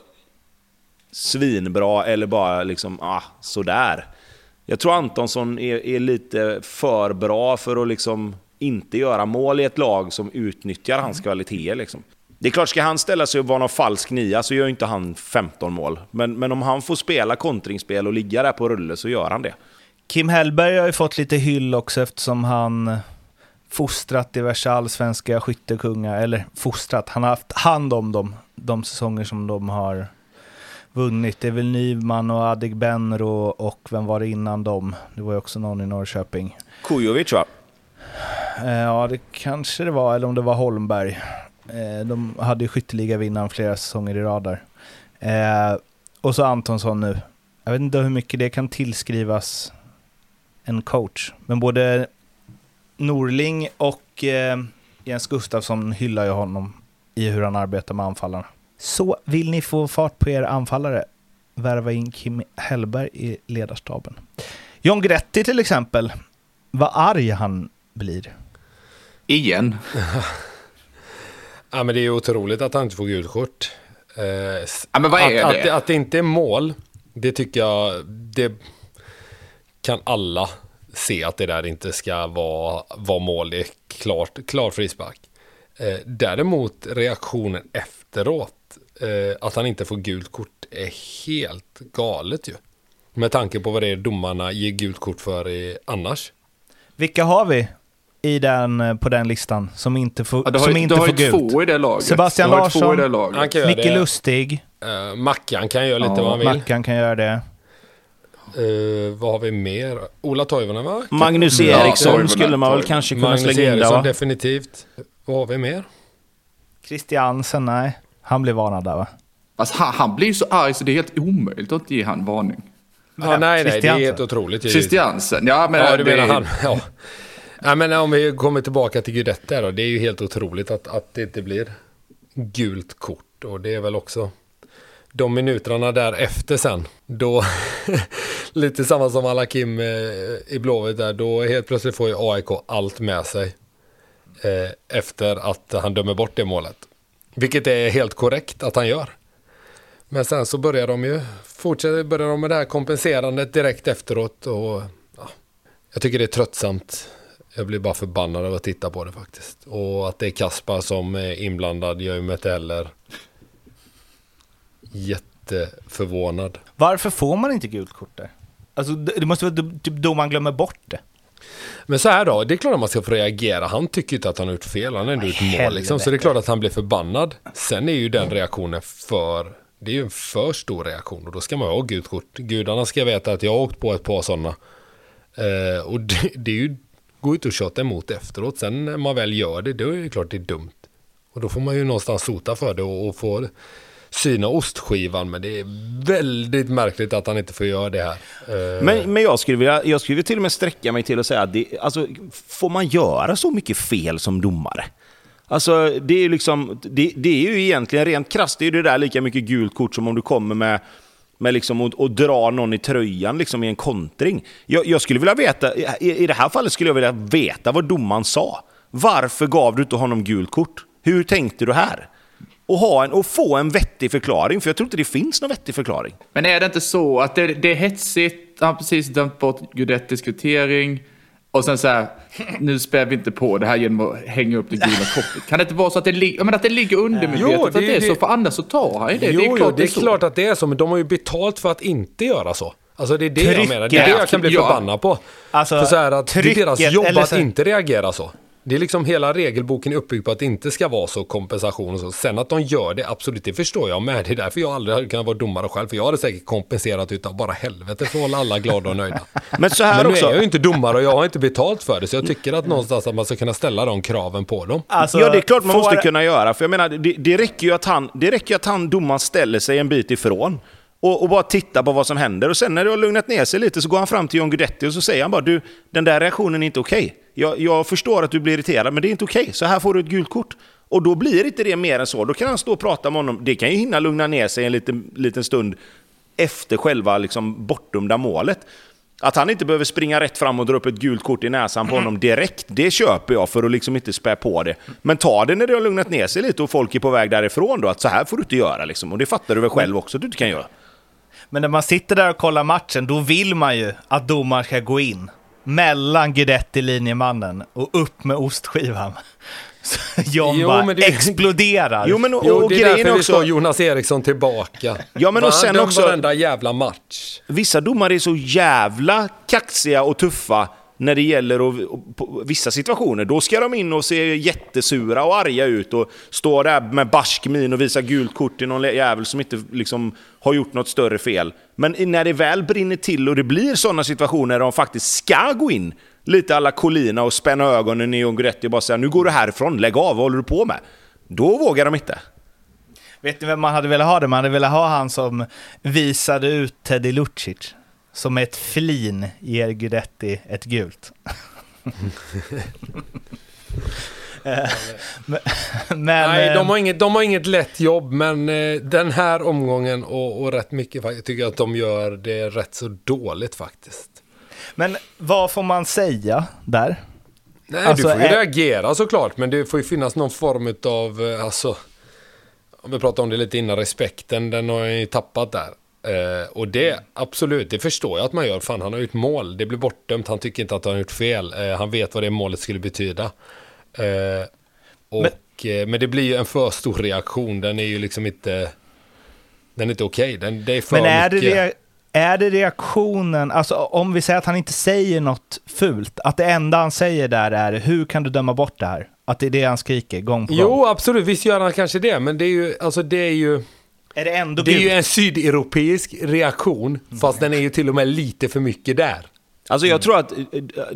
svinbra eller bara liksom, ah, sådär. Jag tror Antonsson är, är lite för bra för att liksom inte göra mål i ett lag som utnyttjar hans kvaliteter. Liksom. Det är klart, ska han ställa sig och vara någon falsk nia så gör inte han 15 mål. Men, men om han får spela kontringsspel och ligga där på rulle så gör han det. Kim Hellberg har ju fått lite hyll också eftersom han fostrat diverse allsvenska skyttekungar, eller fostrat, han har haft hand om dem de säsonger som de har vunnit. Det är väl Nyman och Adegbenro och vem var det innan dem? Det var ju också någon i Norrköping. Kujovic va? Eh, Ja, det kanske det var, eller om det var Holmberg. Eh, De hade ju skytteligavinnaren flera säsonger i rad där. Eh, Och så Antonsson nu. Jag vet inte hur mycket det kan tillskrivas en coach. Men både Norling och Jens Gustafsson hyllar ju honom i hur han arbetar med anfallarna. Så vill ni få fart på er anfallare, värva in Kim Hellberg i ledarstaben. John Gretti till exempel, vad arg han blir. Igen. Ja, men det är ju otroligt att han inte får gult kort. Eh, Ja, men vad är att, det? Att, att det inte är mål, det tycker jag, det kan alla se att det där inte ska vara, vara mål. Det är klart, klar frispark. Eh, däremot reaktionen efteråt, eh, att han inte får gult kort, är helt galet ju. Med tanke på vad det är domarna ger gult kort för i, annars. Vilka har vi i den, eh, på den listan som inte får, Ja, du har som ju, inte du har får ju gult? två i det laget. Sebastian du Larsson. Micke det. Lustig, Uh, Mackan kan göra lite Ja, vad han vill. Mackan kan göra det. Eh, vad har vi mer? Ola Toivonen va? Magnus Ja, Eriksson Toivonen, skulle man väl kanske kunna Magnus slänga in där Eriksson va? definitivt. Vad har vi mer? Christiansen, nej. Han blir varnad där va? Alltså, han, han blir så arg så det är helt omöjligt att inte ge han varning. Ja, nej, nej, det är helt otroligt. Christiansen, ja men... Ja, du det- menar han. Ja. Nej, men om vi kommer tillbaka till Guidetti där då. Det är ju helt otroligt att, att det inte blir gult kort. Och det är väl också de minuterna därefter sen. Då, lite samma som Alakim eh, i Blåvitt där. Då helt plötsligt får ju AIK allt med sig. Eh, efter att han dömer bort det målet. Vilket är helt korrekt att han gör. Men sen så börjar de ju, fortsätta börjar de med det här kompenserandet direkt efteråt. Och ja, jag tycker det är tröttsamt. Jag blir bara förbannad av att titta på det faktiskt. Och att det är Kaspar som är inblandad gör ju mig inte heller jätteförvånad. Varför får man inte gult kort där? Alltså, det det måste vara typ då man glömmer bort det. Men så här då, det är klart att man ska få reagera. Han tycker inte att han har gjort fel, han har ändå gjort mål liksom. Så det är klart att han blir förbannad. Sen är ju den reaktionen för, det är ju en för stor reaktion och då ska man ha gult. Gudarna ska veta att jag har åkt på ett par sådana. Eh, och det, det är ju, går inte att tjata emot efteråt. Sen när man väl gör det, då är det klart det är dumt. Och då får man ju någonstans sota för det och, och få syna ostskivan. Men det är väldigt märkligt att han inte får göra det här. Eh, men, men jag, skulle vilja, jag skulle till och med sträcka mig till att säga att det, alltså, får man göra så mycket fel som domare? Alltså, det är ju liksom, det, det är ju egentligen rent krasst, det är ju det där lika mycket gult kort som om du kommer med, med liksom och, och drar någon i tröjan liksom i en kontring. Jag, jag skulle vilja veta, i, i det här fallet skulle jag vilja veta vad domaren sa. Varför gav du inte honom gult kort? Hur tänkte du här? Och, ha en, och få en vettig förklaring, för jag tror inte det finns någon vettig förklaring. Men är det inte så att det, det är hetsigt, han har precis dömt bort Guidettis kvittering och sen så här, nu spär vi inte på det här genom att hänga upp det gula kortet. Kan det inte vara så att det, li- men att det ligger undermedvetet Jo, att det är det- så, för annars så tar han ju det. Jo, det är klart jo, det är så. klart att det är så, men de har ju betalt för att inte göra så. Alltså det är det jag Trycket. menar, det är det jag kan bli förbannad på. Alltså, för så här att det är deras jobb att så- inte reagera så. Det är liksom hela regelboken är uppbyggd på att det inte ska vara så kompensation och så. Sen att de gör det, absolut, det förstår jag med. Det är därför jag aldrig hade kunnat vara domare själv. För jag hade säkert kompenserat utav bara helvete för att hålla alla glada och nöjda. Men så här Men nu också. är jag ju inte domare och jag har inte betalt för det. Så jag tycker att någonstans att man ska kunna ställa de kraven på dem. Alltså, ja, det är klart man får- måste kunna göra. För jag menar, det, det räcker ju att han, det räcker ju att han domaren ställer sig en bit ifrån. Och, och bara tittar på vad som händer. Och sen när det har lugnat ner sig lite så går han fram till John Guidetti och så säger han bara du, den där reaktionen är inte okej. Jag, jag förstår att du blir irriterad, men det är inte okej. Så här får du ett gult kort. Och då blir inte det mer än så. Då kan han stå och prata med honom. Det kan ju hinna lugna ner sig en liten, liten stund efter själva liksom, bortdömda målet. Att han inte behöver springa rätt fram och dra upp ett gult kort i näsan på honom direkt, det köper jag för att liksom inte spä på det. Men ta det när det har lugnat ner sig lite och folk är på väg därifrån då, att så här får du inte göra liksom. Och det fattar du väl själv också att du inte kan göra. Men när man sitter där och kollar matchen, då vill man ju att domaren ska gå in mellan Guidetti, linjemannen, och upp med ostskivan. Så John Jo, bara men det- exploderar. Jo men och, Jo, och det är därför är vi ska också, Jonas Eriksson tillbaka. Ja, men och sen Döm också- varenda jävla match. vissa domare är så jävla kaxiga och tuffa när det gäller att, och på vissa situationer. Då ska de in och se jättesura och arga ut och stå där med barsk min och visa gult kort till någon jävel som inte liksom har gjort något större fel. Men när det väl brinner till och det blir sådana situationer där de faktiskt ska gå in, lite alla Colina och spänna ögonen i John och bara säga nu går du härifrån, lägg av, vad håller du på med? Då vågar de inte. Vet ni vem man hade velat ha det? Man hade velat ha han som visade ut Teddy Lucic. Som ett flin ger Guidetti ett gult. Eh, men, Nej, eh, de har, inget, de har inget lätt jobb, men eh, den här omgången och, och rätt mycket faktiskt, tycker jag att de gör det rätt så dåligt faktiskt. men vad får man säga där? Nej, Alltså, du får ju är- reagera såklart, men det får ju finnas någon form av, eh, alltså, om vi pratade om det lite innan, respekten, den har jag ju tappat där. Eh, och det, absolut, det förstår jag att man gör. Fan, han har gjort mål, det blir bortdömt, han tycker inte att han har gjort fel. Eh, han vet vad det målet skulle betyda. Eh, och, men, men det blir ju en för stor reaktion, den är ju liksom inte, den är inte okej. Den, det är för Men är det, mycket. rea- Är det reaktionen, alltså om vi säger att han inte säger något fult, att det enda han säger där är hur kan du döma bort det här? Att det är det han skriker gång på gång. Jo, absolut, visst gör han kanske det, men det är ju, alltså det är ju... Är det ändå Det är ju en sydeuropeisk reaktion, fast den är ju till och med lite för mycket där. Alltså jag tror att eh,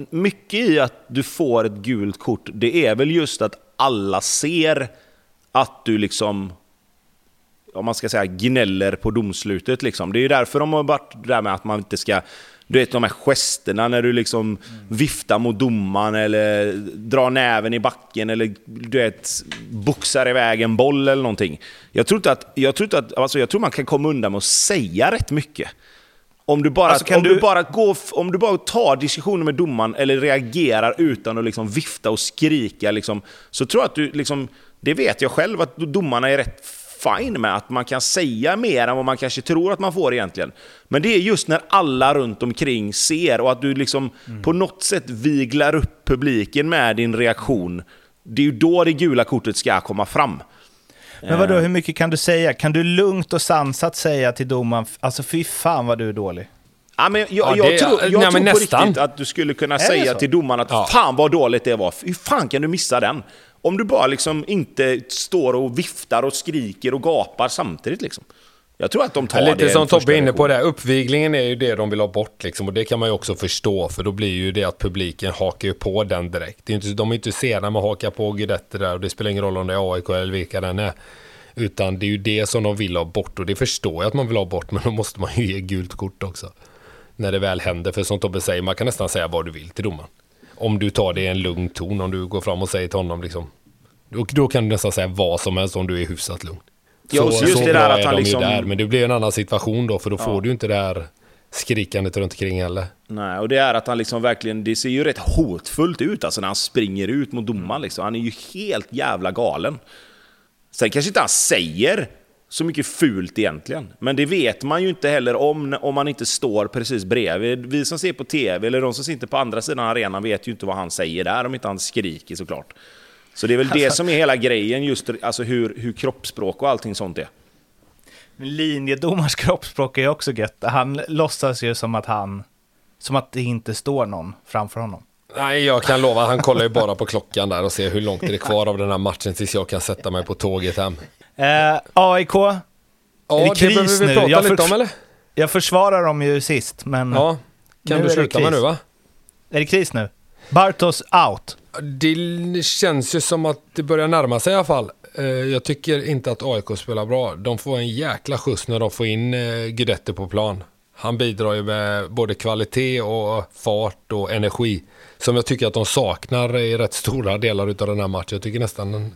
mycket i att du får ett gult kort, det är väl just att alla ser att du liksom, om man ska säga gnäller på domslutet liksom. Det är ju därför de har varit där med att man inte ska, du vet de här gesterna när du liksom viftar mot domaren eller drar näven i backen eller du vet, boxar iväg en boll eller någonting. Jag tror inte att, jag tror inte att, alltså jag tror man kan komma undan med att säga rätt mycket. Om du bara, Alltså, om du... du- bara går, om du bara tar diskussioner med domaren eller reagerar utan att liksom vifta och skrika, liksom, så tror jag att du, liksom, det vet jag själv, att domarna är rätt fine med att man kan säga mer än vad man kanske tror att man får egentligen. Men det är just när alla runt omkring ser och att du liksom på något sätt viglar upp publiken med din reaktion. Det är ju då det gula kortet ska komma fram. Men vadå, hur mycket kan du säga? Kan du lugnt och sansat säga till domaren, alltså fy fan vad du är dålig? Ja, men jag, Ja, jag det- tror, jag nej, tror men på nästan. riktigt att du skulle kunna säga till domaren att Ja. fan vad dåligt det var. Hur fan kan du missa den? Om du bara liksom inte står och viftar och skriker och gapar samtidigt. Liksom. Jag tror att de tar Ja, det. lite som Tobbe är inne på det, uppviglingen är ju det de vill ha bort liksom, och det kan man ju också förstå för då blir ju det att publiken hakar på den direkt. Det är inte, de är inte sena med att haka på Guidetti där och det spelar ingen roll om det är AIK eller vilka den är. Utan det är ju det som de vill ha bort och det förstår jag att man vill ha bort men då måste man ju ge gult kort också. När det väl händer, för som Tobbe säger, man kan nästan säga vad du vill till domaren. Om du tar det i en lugn ton, om du går fram och säger till honom liksom. Då, då kan du nästan säga vad som helst om du är hyfsat lugn. Ja, så just så det där att han de liksom- där, men det blir en annan situation då, för då får du inte det här skrikandet runt omkring heller. Nej, och det är att han liksom verkligen, det ser ju rätt hotfullt ut alltså när han springer ut mot domaren. Liksom. Han är ju helt jävla galen. Sen kanske inte han säger så mycket fult egentligen. Men det vet man ju inte heller om, om man inte står precis bredvid. Vi som ser på tv, eller de som sitter på andra sidan arenan, vet ju inte vad han säger där, om inte han skriker såklart. Så det är väl det som är hela grejen, just alltså hur, hur kroppsspråk och allting sånt är. Linjedomars kroppsspråk är också gött. Han låtsas ju som att han, som att det inte står någon framför honom. Nej, jag kan lova, han kollar ju bara på klockan där och ser hur långt är det kvar av den här matchen tills jag kan sätta mig på tåget hem. Eh, AIK, Ja, det det kris behöver vi nu? prata Jag lite för- om eller? jag försvarar dem ju sist, men Ja, kan Nu är du det sluta med kris. nu va? är det kris nu? Bartos out. Det känns ju som att det börjar närma sig i alla fall. Eh, Jag tycker inte att AIK spelar bra. De får en jäkla skjuts när de får in eh, Guidetti på plan. Han bidrar ju med både kvalitet och fart och energi. Som jag tycker att de saknar i rätt stora delar av den här matchen. Jag tycker nästan,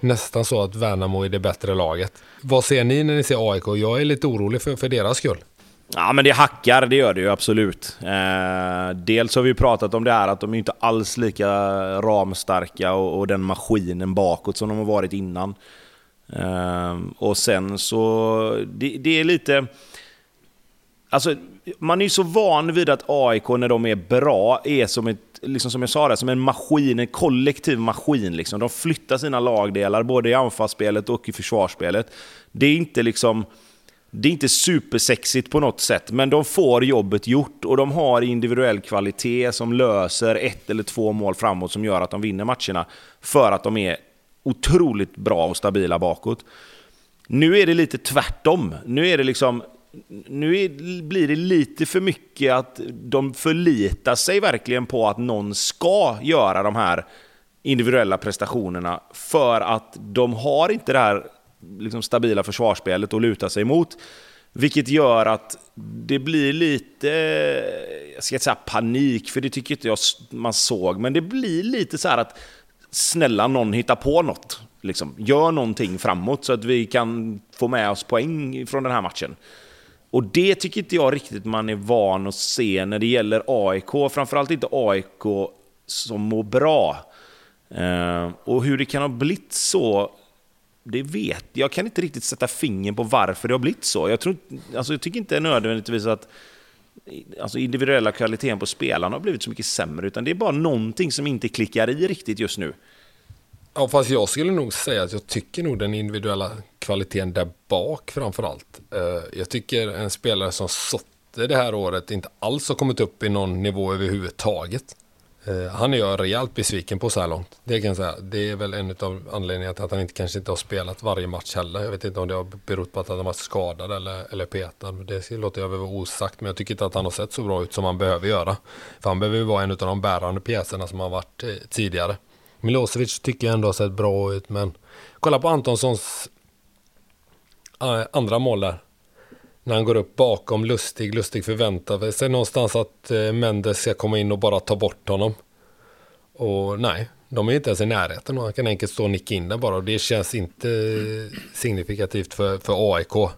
nästan så att Värnamo är det bättre laget. Vad ser ni när ni ser AIK? Jag är lite orolig för, för deras skull. Ja, men det hackar, det gör det ju absolut. Eh, dels har vi pratat om det här att de är inte alls lika ramstarka och, och den maskinen bakåt som de har varit innan. Eh, och sen så, det, det är lite... Alltså, man är ju så van vid att AIK när de är bra är som ett, liksom som jag sa, det, som en maskin, en kollektiv maskin. Liksom. De flyttar sina lagdelar både i anfallsspelet och i försvarsspelet. Det är inte liksom... Det är inte supersexigt på något sätt, men de får jobbet gjort och de har individuell kvalitet som löser ett eller två mål framåt som gör att de vinner matcherna. För att de är otroligt bra och stabila bakåt. Nu är det lite tvärtom. Nu är det liksom... Nu är, blir det lite för mycket att de förlitar sig verkligen på att någon ska göra de här individuella prestationerna för att de har inte det här liksom stabila försvarsspelet att luta sig mot. Vilket gör att det blir lite, jag ska inte säga panik, för det tycker inte jag man såg, men det blir lite så här att snälla någon hitta på något. Liksom, gör någonting framåt så att vi kan få med oss poäng från den här matchen. Och det tycker inte jag riktigt man är van att se när det gäller AIK, framförallt inte AIK som mår bra. Eh, och hur det kan ha blivit så, det vet jag. kan inte riktigt sätta fingret på varför det har blivit så. Jag, tror, alltså jag tycker inte nödvändigtvis att alltså individuella kvaliteten på spelarna har blivit så mycket sämre, utan det är bara någonting som inte klickar i riktigt just nu. Ja, fast jag skulle nog säga att jag tycker nog den individuella kvaliteten där bak framförallt. Eh, jag tycker en spelare som Sotte det här året inte alls har kommit upp i någon nivå överhuvudtaget. Eh, han är jag rejält besviken på så här långt. Det kan jag säga. Det är väl en av anledningarna till att han inte, kanske inte har spelat varje match heller. Jag vet inte om det har berott på att han har varit skadad eller, eller petad. Det låter jag väl vara osagt. Men jag tycker inte att han har sett så bra ut som han behöver göra. För han behöver ju vara en av de bärande pjäserna som han varit eh, tidigare. Milosevic tycker jag ändå har sett bra ut. Men kolla på Antonssons Eh, andra mål där när han går upp bakom Lustig. Lustig förväntar sig någonstans att eh, Mendes ska komma in och bara ta bort honom. Och nej, de är inte ens i närheten. Han kan enkelt stå och nicka in den bara. Och det känns inte eh, signifikativt för, för AIK.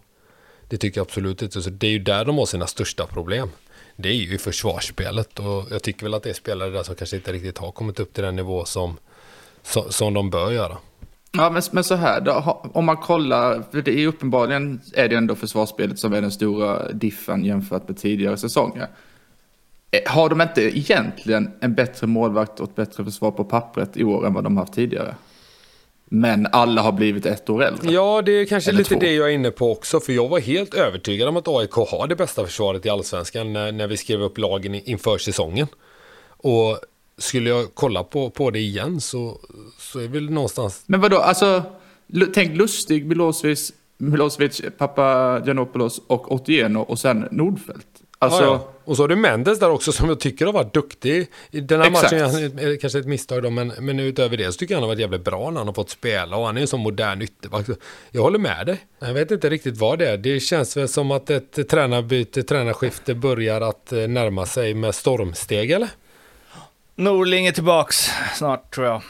Det tycker jag absolut inte. Så det är ju där de har sina största problem. Det är ju i försvarsspelet. Och jag tycker väl att det är spelare där som kanske inte riktigt har kommit upp till den nivå som, som, som de bör göra. Ja, men, men så här, då, om man kollar, för det är uppenbarligen är det ändå försvarsspelet som är den stora diffen jämfört med tidigare säsonger. Eh, har de inte egentligen en bättre målvakt och ett bättre försvar på pappret i år än vad de haft tidigare? Men alla har blivit ett år äldre. Ja, det är kanske Eller lite två. det jag är inne på också. För jag var helt övertygad om att AIK har det bästa försvaret i allsvenskan när, när vi skrev upp lagen inför säsongen. Och skulle jag kolla på, på det igen så, så är väl någonstans... Men vadå, alltså, tänk Lustig, Milosevic, Milosevic Papagiannopoulos och Otieno och sen Nordfeldt. Alltså... Ja, ja. Och så har du Mendes där också som jag tycker har varit duktig. I den här Exakt. matchen är kanske ett misstag då, men, men utöver det så tycker jag han har varit jävligt bra när han har fått spela och han är en sån modern ytterback. Jag håller med dig. Jag vet inte riktigt vad det är. Det känns väl som att ett tränarbyte, tränarskifte börjar att eh, närma sig med stormsteg, eller? Norling är tillbaks snart tror jag.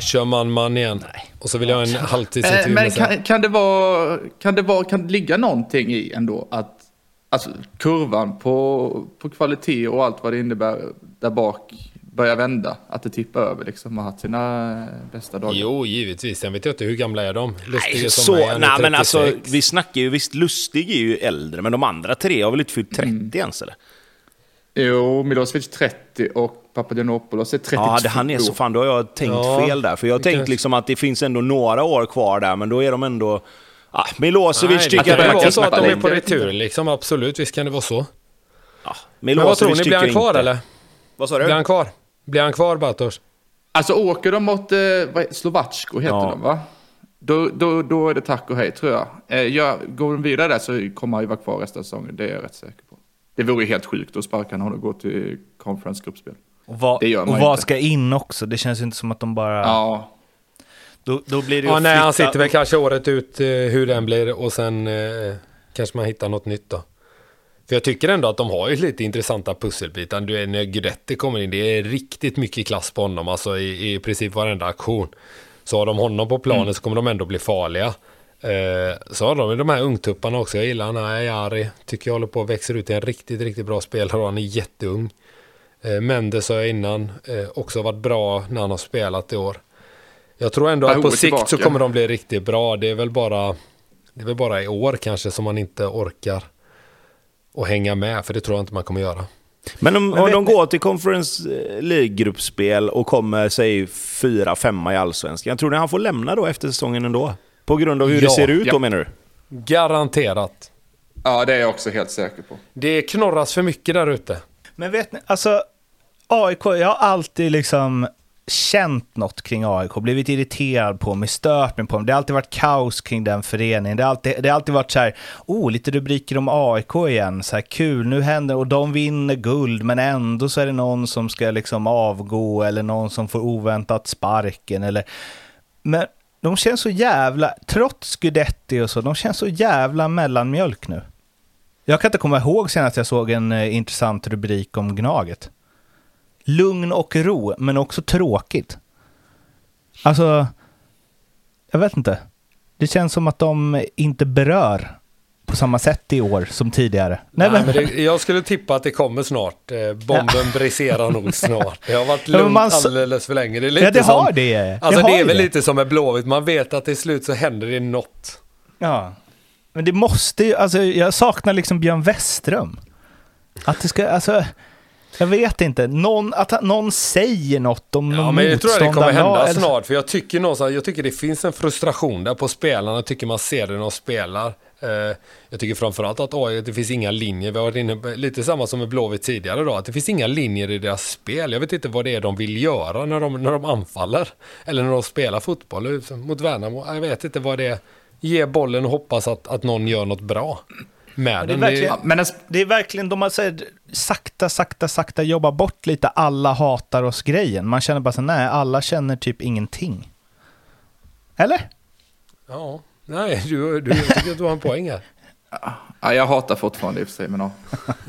Kör man man igen? Nej. Och så vill jag ha en halvtidsintervju äh, Men kan, kan, det vara, kan, det vara, kan det ligga någonting i ändå att alltså, kurvan på, på kvalitet och allt vad det innebär där bak börjar vända? Att det tippar över liksom och haft sina bästa dagar? Jo, givetvis. Sen vet jag inte hur gamla är de? Lustig är som så, nej, men alltså, vi snackar ju, visst Lustig är ju äldre, men de andra tre har väl inte fyllt 30 mm. ens eller? Jo, Milosevic 30 och Papagiannopoulos är 32. Ja, det, han är så fan, då har jag tänkt ja, fel där. För jag har tänkt liksom att det finns ändå några år kvar där, men då är de ändå... Ah, Milosevic Nej, tycker jag... Det kan vara så att de är på retur liksom, absolut. Visst kan det vara så. Ja, men vad tror ni, blir han kvar inte. eller? Vad sa du? Blir han kvar? Blir han kvar, Bartosz? Alltså åker de mot eh, Slovacko, heter ja. de va? Då, då, då är det tack och hej tror jag. Eh, jag går de vidare där så kommer han ju vara kvar resten av säsongen, det är jag rätt säker på. Det vore helt sjukt att sparka honom och gå till conference-gruppspel. Och vad, det gör man och vad ska in också? Det känns ju inte som att de bara... Ja. Då, då blir det ju ja, nej, han sitter väl kanske året ut eh, hur den blir och sen eh, kanske man hittar något nytt då. För jag tycker ändå att de har ju lite intressanta pusselbitar. Du är, när Guidetti kommer in, det är riktigt mycket klass på honom, alltså i, i princip varenda aktion. Så har de honom på planen mm. så kommer de ändå bli farliga. Eh, så har de de här ungtupparna också. Jag gillar han här Jari. Tycker jag håller på att växa ut till en riktigt, riktigt bra spelare och han är jätteung. Eh, Mendes sa jag innan. Eh, också varit bra när han har spelat i år. Jag tror ändå att på sikt tillbaka. så kommer de bli riktigt bra. Det är väl bara, det är väl bara i år kanske som man inte orkar att hänga med. För det tror jag inte man kommer göra. Men om, om de går till Conference League-gruppspel och kommer, säg, fyra, femma i Allsvenskan. Tror ni han får lämna då efter säsongen ändå? På grund av hur ja, det ser ut ja. då menar du? Garanterat. Ja, det är jag också helt säker på. Det knorras för mycket där ute. Men vet ni, alltså AIK, jag har alltid liksom känt något kring AIK, blivit irriterad på mig, stört mig på mig. Det har alltid varit kaos kring den föreningen. Det har alltid, det har alltid varit så här, oh, lite rubriker om AIK igen, så här kul, nu händer och de vinner guld, men ändå så är det någon som ska liksom avgå eller någon som får oväntat sparken eller... Men de känns så jävla, trots Gudetti och så, de känns så jävla mellanmjölk nu. Jag kan inte komma ihåg senast jag såg en eh, intressant rubrik om Gnaget. Lugn och ro, men också tråkigt. Alltså, jag vet inte. Det känns som att de inte berör på samma sätt i år som tidigare. Nej, Nej men det, jag skulle tippa att det kommer snart. Eh, bomben briserar nog snart. Det har varit lugnt man, alldeles för länge. Det är lite ja, det som, har det. Alltså det, det är väl det. lite som med Blåvitt. Man vet att till slut så händer det något. Ja. Men det måste ju, alltså jag saknar liksom Björn Westström. Att det ska, alltså... Jag vet inte. Någon, att någon säger något om ja, någon men Jag tror att det kommer hända eller... snart. För jag tycker, någonstans, jag tycker det finns en frustration där på spelarna. Jag tycker man ser det när de spelar. Eh, jag tycker framförallt att AI, det finns inga linjer. Vi har varit inne lite samma som med Blåvitt tidigare då, att det finns inga linjer i deras spel. Jag vet inte vad det är de vill göra när de, när de anfaller. Eller när de spelar fotboll mot Värnamo. Jag vet inte vad det är. Ge bollen och hoppas att, att någon gör något bra med det är den. verkligen, Men en, det är verkligen, de har så här, sakta, sakta, sakta jobbat bort lite alla hatar oss-grejen. Man känner bara så nej, alla känner typ ingenting. Eller? Ja, nej, du, du jag tycker att du har en poäng här. ja, jag hatar fortfarande i och för sig, men ja.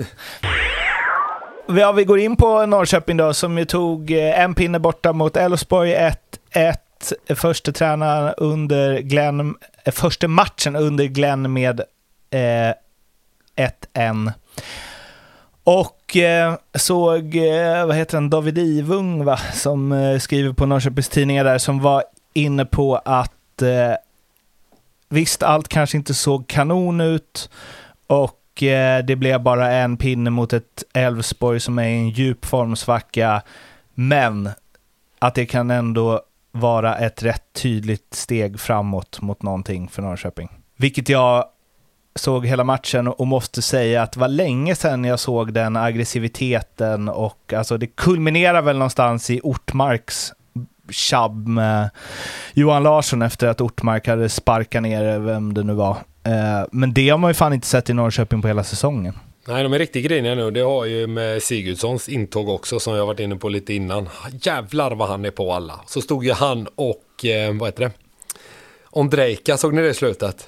Ja, vi går in på Norrköping då, som ju tog eh, en pinne borta mot Elfsborg 1-1. Första tränaren under Glenn, eh, första matchen under Glenn med eh, 1-1. Och eh, såg, eh, vad heter han, David Ivung va, som eh, skriver på Norrköpings tidningar där, som var inne på att eh, visst, allt kanske inte såg kanon ut och eh, det blev bara en pinne mot ett Elfsborg som är i en djup formsvacka, men att det kan ändå vara ett rätt tydligt steg framåt mot någonting för Norrköping. Vilket jag såg hela matchen och måste säga att det var länge sedan jag såg den aggressiviteten och alltså det kulminerar väl någonstans i Ortmarks tjabb med Johan Larsson efter att Ortmark hade sparkat ner vem det nu var. Eh, men det har man ju fan inte sett i Norrköping på hela säsongen. Nej, de är riktigt griniga nu. Det har ju med Sigurdssons intåg också som jag varit inne på lite innan. Jävlar vad han är på alla. Så stod ju han och, eh, vad heter det? Ondrejka, såg ni det i slutet?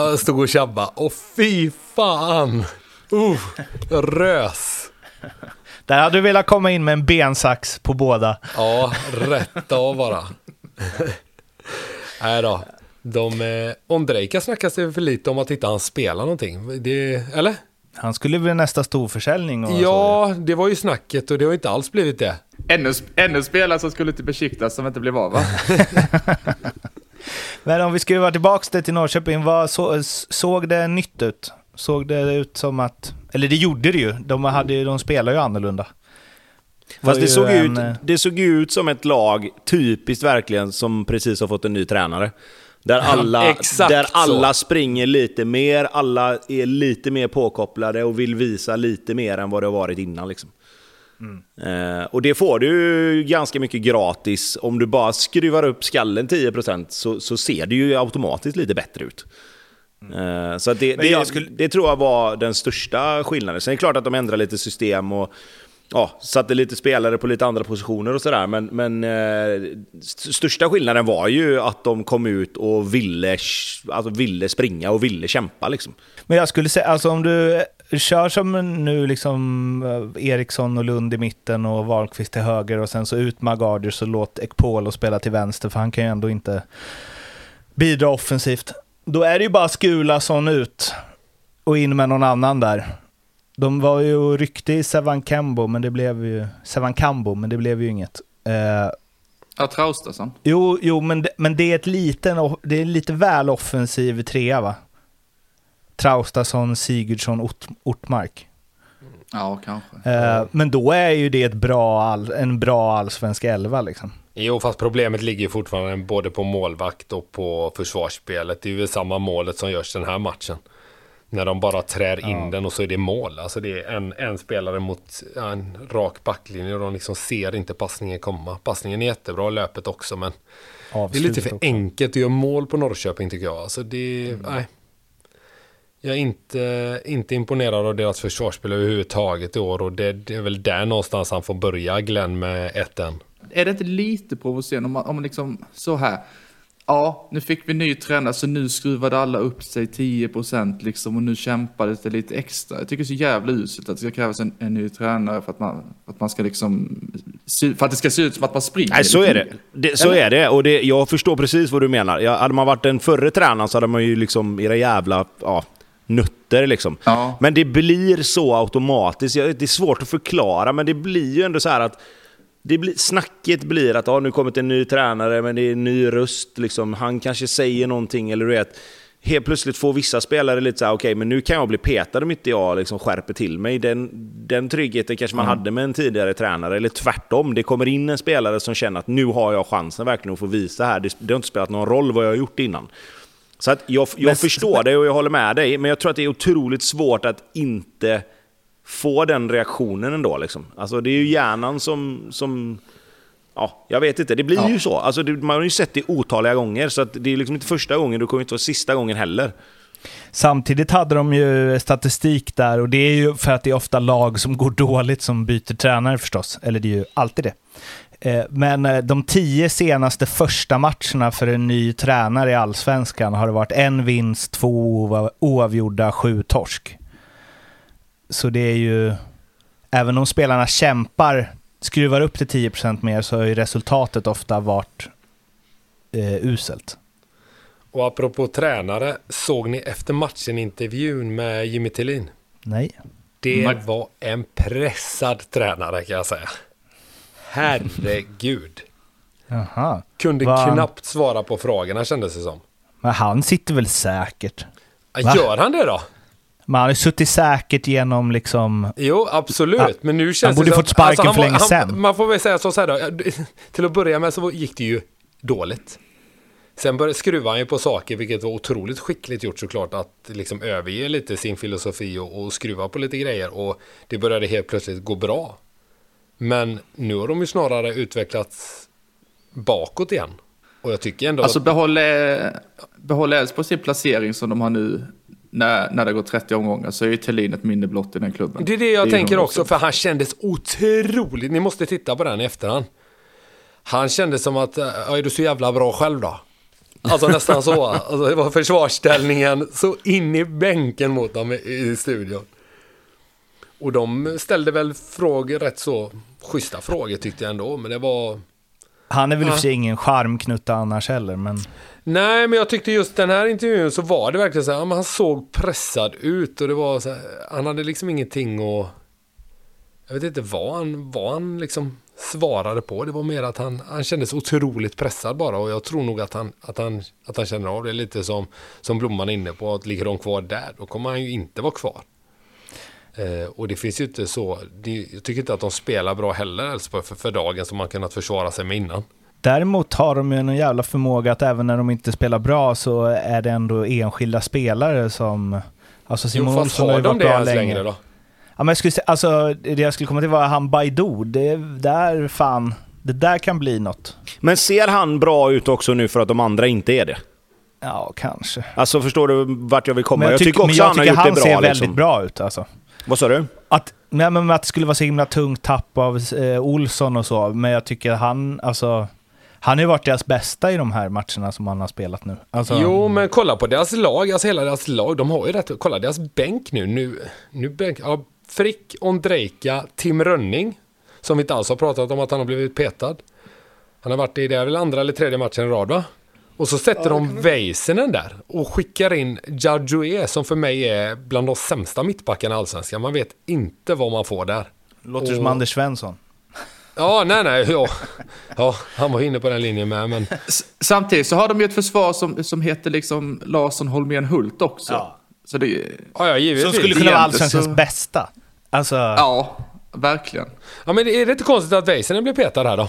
Jag stod och tjabba. Och fy fan! Uh, rös. Där hade du velat komma in med en bensax på båda. Ja, rätt av bara. Nej då. De, eh, Ondrejka snackas det för lite om att inte han spelar någonting. Det, eller? Han skulle bli nästa storförsäljning. Och. Ja, det var ju snacket och det har inte alls blivit det. Ännu, ännu spelare som skulle till Besiktas som inte blev av, va? Men om vi skruvar tillbaka till Norrköping, vad så, såg det nytt ut? Såg det ut som att... Eller det gjorde det ju. De, hade, de spelar ju annorlunda. Fast det såg, en, ut, eh, det såg ut som ett lag, typiskt verkligen, som precis har fått en ny tränare. Där alla, exakt där så. alla springer lite mer, alla är lite mer påkopplade och vill visa lite mer än vad det har varit innan. Liksom. Eh, och det får du ganska mycket gratis. Om du bara skruvar upp skallen 10% så, så ser det ju automatiskt lite bättre ut. Eh, Så att det, det, jag skulle- det tror jag var den största skillnaden. Sen är det klart att de ändrar lite system och ja, satte lite spelare på lite andra positioner och sådär. Men, men eh, st- största skillnaden var ju att de kom ut och ville, alltså, ville springa och ville kämpa. Liksom. Men jag skulle säga, alltså om du kör som nu liksom eh, Eriksson och Lund i mitten och Wahlqvist till höger och sen så ut med Garders och låt Ekpol spela till vänster för han kan ju ändå inte bidra offensivt. Då är det ju bara Skulason ut och in med någon annan där. De var ju ryckte i Sevan Kambo, men det blev ju... Sevan Kambo, men det blev ju inget. Eh, Ja, Traustason. jo, jo men, det, men det är ett liten, det är lite väl offensiv trea va? Traustason, Sigurdsson, Ort, Ortmark. Ja, kanske. Eh, men då är ju det ett bra all, en bra allsvensk elva liksom. Jo, fast problemet ligger ju fortfarande både på målvakt och på försvarsspelet. Det är ju samma målet som görs den här matchen. När de bara trär in den och så är det mål. Alltså det är en, en spelare mot ja, en rak backlinje och de liksom ser inte passningen komma. Passningen är jättebra, löpet också, men det är lite för också. enkelt att göra mål på Norrköping tycker jag. Alltså det, nej. Jag är inte, inte imponerad av deras försvarsspel överhuvudtaget i år och det, det är väl där någonstans han får börja, Glenn, med 1 Är det inte lite provocerande om man, om man liksom så här. Ja, nu fick vi ny tränare så nu skruvade alla upp sig 10% liksom och nu kämpades det lite extra. Jag tycker det är så jävla uselt att det ska krävas en, en ny tränare för att man, för att man ska liksom, för att det ska se ut som att man springer. Nej, så är det. det så är det. Och det, jag förstår precis vad du menar. Ja, hade man varit den förre tränaren så hade man ju liksom era jävla ja, nötter liksom. Ja. Men det blir så automatiskt. Det är svårt att förklara, men det blir ju ändå så här att det blir, snacket blir att ja, nu kommit en ny tränare, men det är en ny röst. Liksom. Han kanske säger någonting, eller du vet. Helt plötsligt får vissa spelare lite så här, okej, men nu kan jag bli petad om inte jag liksom skärper till mig. Den, den tryggheten kanske man hade med en tidigare tränare, eller tvärtom. Det kommer in en spelare som känner att nu har jag chansen verkligen att få visa här. Det, det har inte spelat någon roll vad jag har gjort innan. Så att jag, jag Men- förstår det och jag håller med dig, men jag tror att det är otroligt svårt att inte få den reaktionen ändå. Liksom. Alltså, det är ju hjärnan som... som ja, jag vet inte, det blir ju så. Alltså, det, man har ju sett det otaliga gånger, så att det är liksom inte första gången, det kommer inte vara sista gången heller. Samtidigt hade de ju statistik där och det är ju för att det är ofta lag som går dåligt som byter tränare förstås. Eller det är ju alltid det. Eh, Men eh, de tio senaste första matcherna för en ny tränare i allsvenskan har det varit en vinst, två oav- oavgjorda, sju torsk. Så det är ju, även om spelarna kämpar, skruvar upp till 10% mer så har ju resultatet ofta varit eh, uselt. Och apropå tränare, såg ni efter matchen intervjun med Jimmy Tillin? Nej. Det Nej. var en pressad tränare kan jag säga. Herregud. Jaha. Kunde Va? knappt svara på frågorna kändes det som. Men han sitter väl säkert? Va? Gör han det då? Men han har ju suttit säkert genom liksom... Jo, absolut. Ja. Men nu känns Han borde det som- fått sparken han för länge sedan. Man får väl säga så, så här då. Till att börja med så gick det ju dåligt. Sen började skruva han ju på saker, vilket var otroligt skickligt gjort såklart. Att liksom överge lite sin filosofi och, och skruva på lite grejer. Och det började helt plötsligt gå bra. Men nu har de ju snarare utvecklats bakåt igen. Och jag tycker ändå Alltså att... behåller, behåller Elfsborg sin placering som de har nu när, när det går 30 omgångar så är ju Thelin ett minne blott i den klubben. Det är det jag är tänker också, för han kändes otroligt. Ni måste titta på den i efterhand. Han kände som att, äh, är du så jävla bra själv då? Alltså nästan så. Alltså, det var försvarsställningen så in i bänken mot dem i, i studion. Och de ställde väl frågor, rätt så schyssta frågor tyckte jag ändå. Men det var... Han är väl i Ja. för sig ingen charmknutta annars heller, men... Nej, men jag tyckte just den här intervjun så var det verkligen så här, han såg pressad ut och det var så här, han hade liksom ingenting att... Jag vet inte vad han, vad han liksom svarade på. Det var mer att han, han kändes otroligt pressad bara och jag tror nog att han, att han, att han känner av det lite som, som Blomman är inne på, att ligger de kvar där, då kommer han ju inte vara kvar. Eh, och det finns ju inte så, det, jag tycker inte att de spelar bra heller Elfsborg för, för dagen som man kunnat försvara sig med innan. Däremot har de ju en jävla förmåga att även när de inte spelar bra så är det ändå enskilda spelare som... Alltså Simon Jo, fast Olsson har har ju de varit bra länge. längre då? Ja, men jag skulle säga, alltså det jag skulle komma till var han Baidu. Det där fan, det där kan bli något. Men ser han bra ut också nu för att de andra inte är det? Ja, kanske. Alltså förstår du vart jag vill komma? Men jag, tycker också men jag han har tycker gjort han det bra. ser väldigt liksom. bra ut alltså. Vad sa du? Att, nej, men att det skulle vara så himla tungt tapp av eh, Olsson och så, men jag tycker han, alltså... Han har ju varit deras bästa i de här matcherna som han har spelat nu. Alltså, Jo, men kolla på deras lag, alltså hela deras lag, de har ju rätt, kolla deras bänk nu, nu, nu bänk, ja, Frick, Ondrejka, Tim Rönning, som vi inte alls har pratat om att han har blivit petad. Han har varit i, det väl andra eller tredje matchen i rad va? Och så sätter de Väisänen där och skickar in Jadjoe som för mig är bland de sämsta mittbackarna i Allsvenskan. Man vet inte vad man får där. Låter som Och- Anders Svensson. Ja, nej, nej, ja. ja, han var inne på den linjen med, men Samtidigt så har de ju ett försvar som, som heter liksom Larsson Holmén Hult också. Ja. Så det, ja, ja, Som givetvis. skulle kunna vara allsvenskans så- bästa. Alltså, ja, verkligen. Ja, men är det inte konstigt att Väisänen blir petad här då?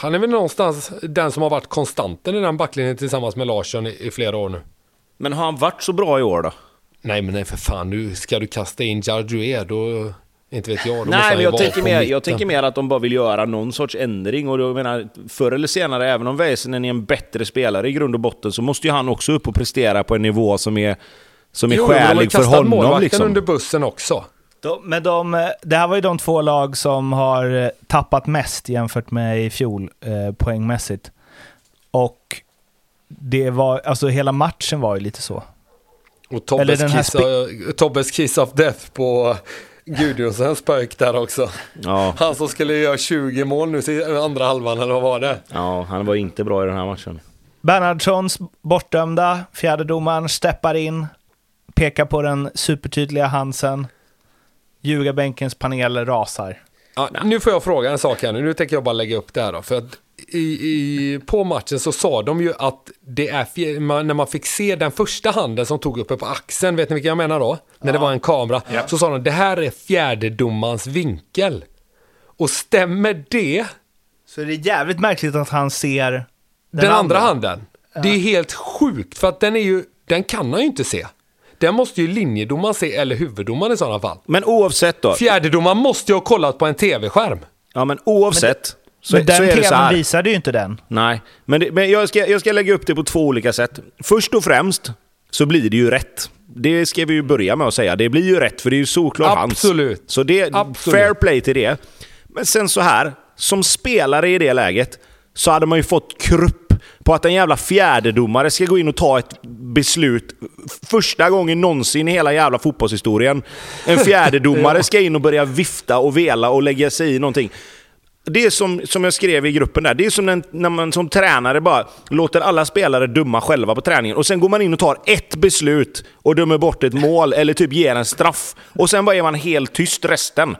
Han är väl någonstans den som har varit konstanten i den backlinjen tillsammans med Larsson i, i flera år nu. Men har han varit så bra i år då? Nej, men nej för fan, nu ska du kasta in Jardier, då... Inte vet jag. Nej, men jag tänker, mer, jag tänker mer att de bara vill göra någon sorts ändring. Och jag menar, förr eller senare, även om Väisänen är en bättre spelare i grund och botten, så måste ju han också upp och prestera på en nivå som är, som är Jo, men de har ju skälig för kastat honom. Liksom. under bussen också. De, men de, eh, det här var ju de två lag som har eh, tappat mest jämfört med i fjol eh, poängmässigt. Och det var, alltså hela matchen var ju lite så. Och Eller Tobbes den här kiss, uh, Tobbes kiss of death på Gudjonssons spök där också. Ja, Han som skulle göra 20 mål nu i andra halvan, eller vad var det? ja, han var inte bra i den här matchen. Bernhardssons bortdömda, fjärdedomaren steppar in, pekar på den supertydliga Hansen. Ljugarbänkens panel rasar. Ja, nu får jag fråga en sak här nu. Nu tänker jag bara lägga upp det här då. För att i, i, på matchen så sa de ju att det är man, när man fick se den första handen som tog uppe på axeln, vet ni vilken jag menar då? När det var en kamera. Så sa de det här är fjärdedomarens vinkel. Och stämmer det, Så det är jävligt märkligt att han ser den, andra handen, det är helt sjukt för att den är ju den kan han ju inte se. Den måste ju linjedomaren se, eller huvuddomaren i sådana fall. Men oavsett då. Fjärdedomaren måste ju ha kollat på en tv-skärm. Ja, men oavsett. så, Men den så det så tvn visade ju inte den. Nej, men, det, men jag, ska, jag ska lägga upp det på två olika sätt. Först och främst så blir det ju rätt. Det ska vi ju börja med att säga. Det blir ju rätt, för det är ju såklart hans. Absolut. Så det Absolut. fair play till det. Men sen så här, som spelare i det läget så hade man ju fått krupp på att en jävla fjärdedomare ska gå in och ta ett beslut första gången någonsin i hela jävla fotbollshistorien. En fjärdedomare ska in och börja vifta och vela och lägga sig i någonting. Det är som, som jag skrev i gruppen där, det är som när, när man som tränare bara låter alla spelare döma själva på träningen och sen går man in och tar ett beslut och dömer bort ett mål eller typ ger en straff. Och sen bara är man helt tyst resten.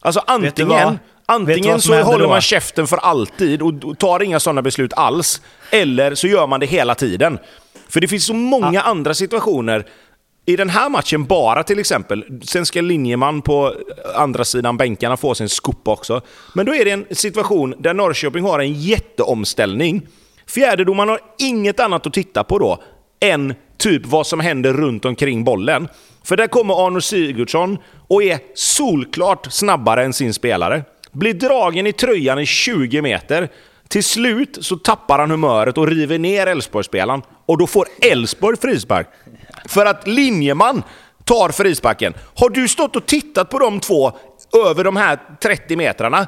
Alltså antingen, antingen så håller då? man käften för alltid och, tar inga sådana beslut alls. Eller så gör man det hela tiden. För det finns så många andra situationer i den här matchen bara till exempel, sen ska linjeman på andra sidan bänkarna få sin skopa också. Men då är det en situation där Norrköping har en jätteomställning. Fjärdedomaren har inget annat att titta på då än typ vad som händer runt omkring bollen. För där kommer Arno Sigurdsson och är solklart snabbare än sin spelare. Blir dragen i tröjan i 20 meter. Till slut så tappar han humöret och river ner Elfsborgsspelaren. Och då får Elfsborg frispark. För att linjeman tar frisparken. Har du stått och tittat på de två över de här 30 metrarna?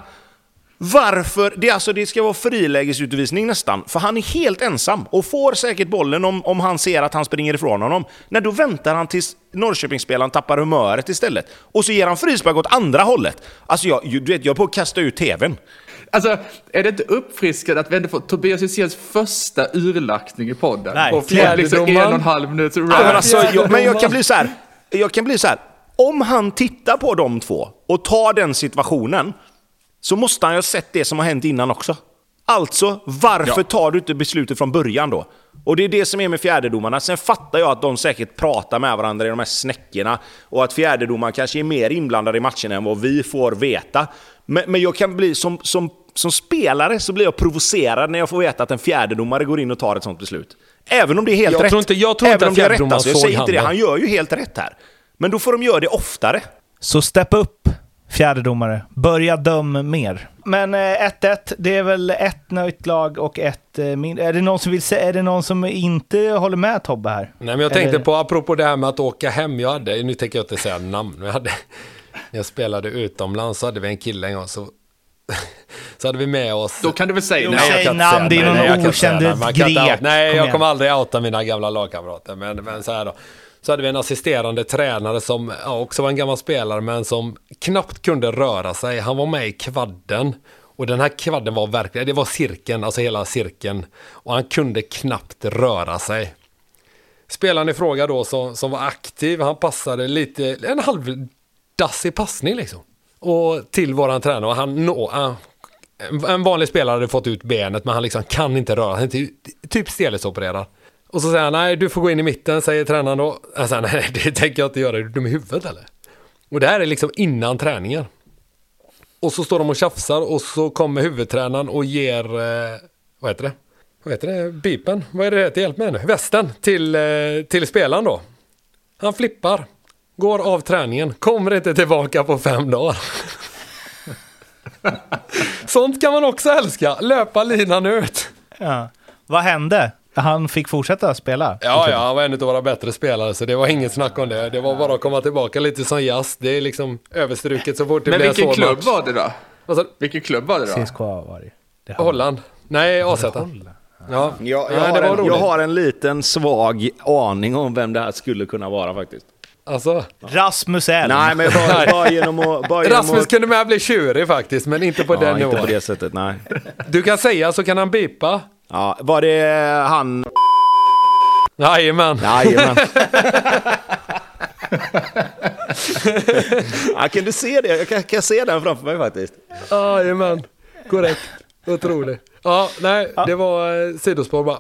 Varför? Det, alltså, det ska vara frilägesutvisning nästan, för han är helt ensam och får säkert bollen om, om han ser att han springer ifrån honom. Nej, då väntar han tills Norrköpingsspelaren tappar humöret istället. Och så ger han frispark åt andra hållet. Alltså, jag, du vet, jag är på att kasta ut tvn. Alltså, är det inte uppfriskande att vi ändå får Tobias Hyséns första urlackning i podden? Nej, får liksom en och en halv minut Ja, men, alltså, jag, men jag kan bli så här. Jag kan bli så här. Om han tittar på de två och tar den situationen så måste han ju ha sett det som har hänt innan också. Alltså, varför Ja. tar du inte beslutet från början då? Och det är det som är med fjärdedomarna. Sen fattar jag att de säkert pratar med varandra i de här snäckorna och att fjärdedomaren kanske är mer inblandad i matcherna än vad vi får veta. Men, men jag kan bli som, som, som spelare så blir jag provocerad när jag får veta att en fjärdedomare går in och tar ett sånt beslut. Även om det är helt Jag rätt. tror inte- jag tror Även inte att fjärdedomaren alltså. Jag säger inte det, han gör ju helt rätt här. Men då får de göra det oftare. Så step upp, fjärdedomare. Börja döm mer. Men eh, 1-1, det är väl ett nöjt lag och ett eh, mindre. Är det någon som vill se, är det någon som inte håller med Tobbe här? Nej, men jag tänkte Eller- på, apropå det här med att åka hem, jag hade, nu tänker jag inte säga namn, men jag hade, när jag spelade utomlands så hade vi en kille en gång så, så hade vi med oss... Då kan du väl säga nej. säg jag kan inte namn, säga det är nej, någon okänd grek. Nej, jag kommer aldrig outa mina gamla lagkamrater, men, men så här då. Så hade vi en assisterande tränare som ja, också var en gammal spelare, men som knappt kunde röra sig. Han var med i kvadden. Och den här kvadden var verkligen, det var cirkeln, alltså hela cirkeln. Och han kunde knappt röra sig. Spelaren i fråga då som, som var aktiv, han passade lite, en halvdassig passning liksom. Och till våran tränare, och han nå, han en- vanlig spelare hade fått ut benet men han liksom kan inte röra sig, typ, typ stelhetsopererad. Och så säger han, nej du får gå in i mitten, säger tränaren då. Han säger, nej det tänker jag inte göra, är du dum i huvudet eller? Och det här är liksom innan träningen. Och så står de och tjafsar och så kommer huvudtränaren och ger, eh, vad heter det? Vad heter det? Bipen? Vad är det det? Hjälp mig nu. Västen till, eh, till spelaren då. Han flippar, går av träningen, kommer inte tillbaka på fem dagar. Sånt kan man också älska, löpa linan ut. Ja. Vad hände? Han fick fortsätta spela? Ja, ja, han var en av våra bättre spelare så det var inget snack om det. Det var bara att komma tillbaka lite som jazz. Det är liksom överstruket så fort det Men blir en vilken svår klubb match. var det då? Du? Vilken klubb var det då? CSKA var det. det har- Holland? Nej, AZ. Ja, Jag, jag, Nej, det har en, jag har en liten svag aning om vem det här skulle kunna vara faktiskt. Alltså, Rasmus Elm. Nej, men bara, bara genom att... Bara genom Rasmus att, kunde med bli tjurig faktiskt, men inte på ja, den inte nivån. på det sättet, nej. Du kan säga så kan han bipa. Ja, var det han... Jajamän. Jajamän. ja, kan du se det? Jag kan, kan se den framför mig faktiskt. Jajamän. Korrekt. Otroligt. Ja, nej, det var eh, sidospår bara.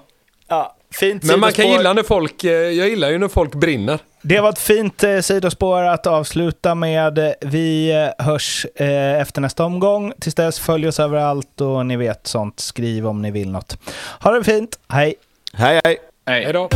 Ja, fint Men man kan gilla när folk, eh, jag gillar ju när folk brinner. Det var ett fint eh, sidospår att avsluta med. Vi eh, hörs eh, efter nästa omgång. Tills dess, följ oss överallt och ni vet sånt. Skriv om ni vill något. Ha det fint. Hej! Hej, hej. Hej då.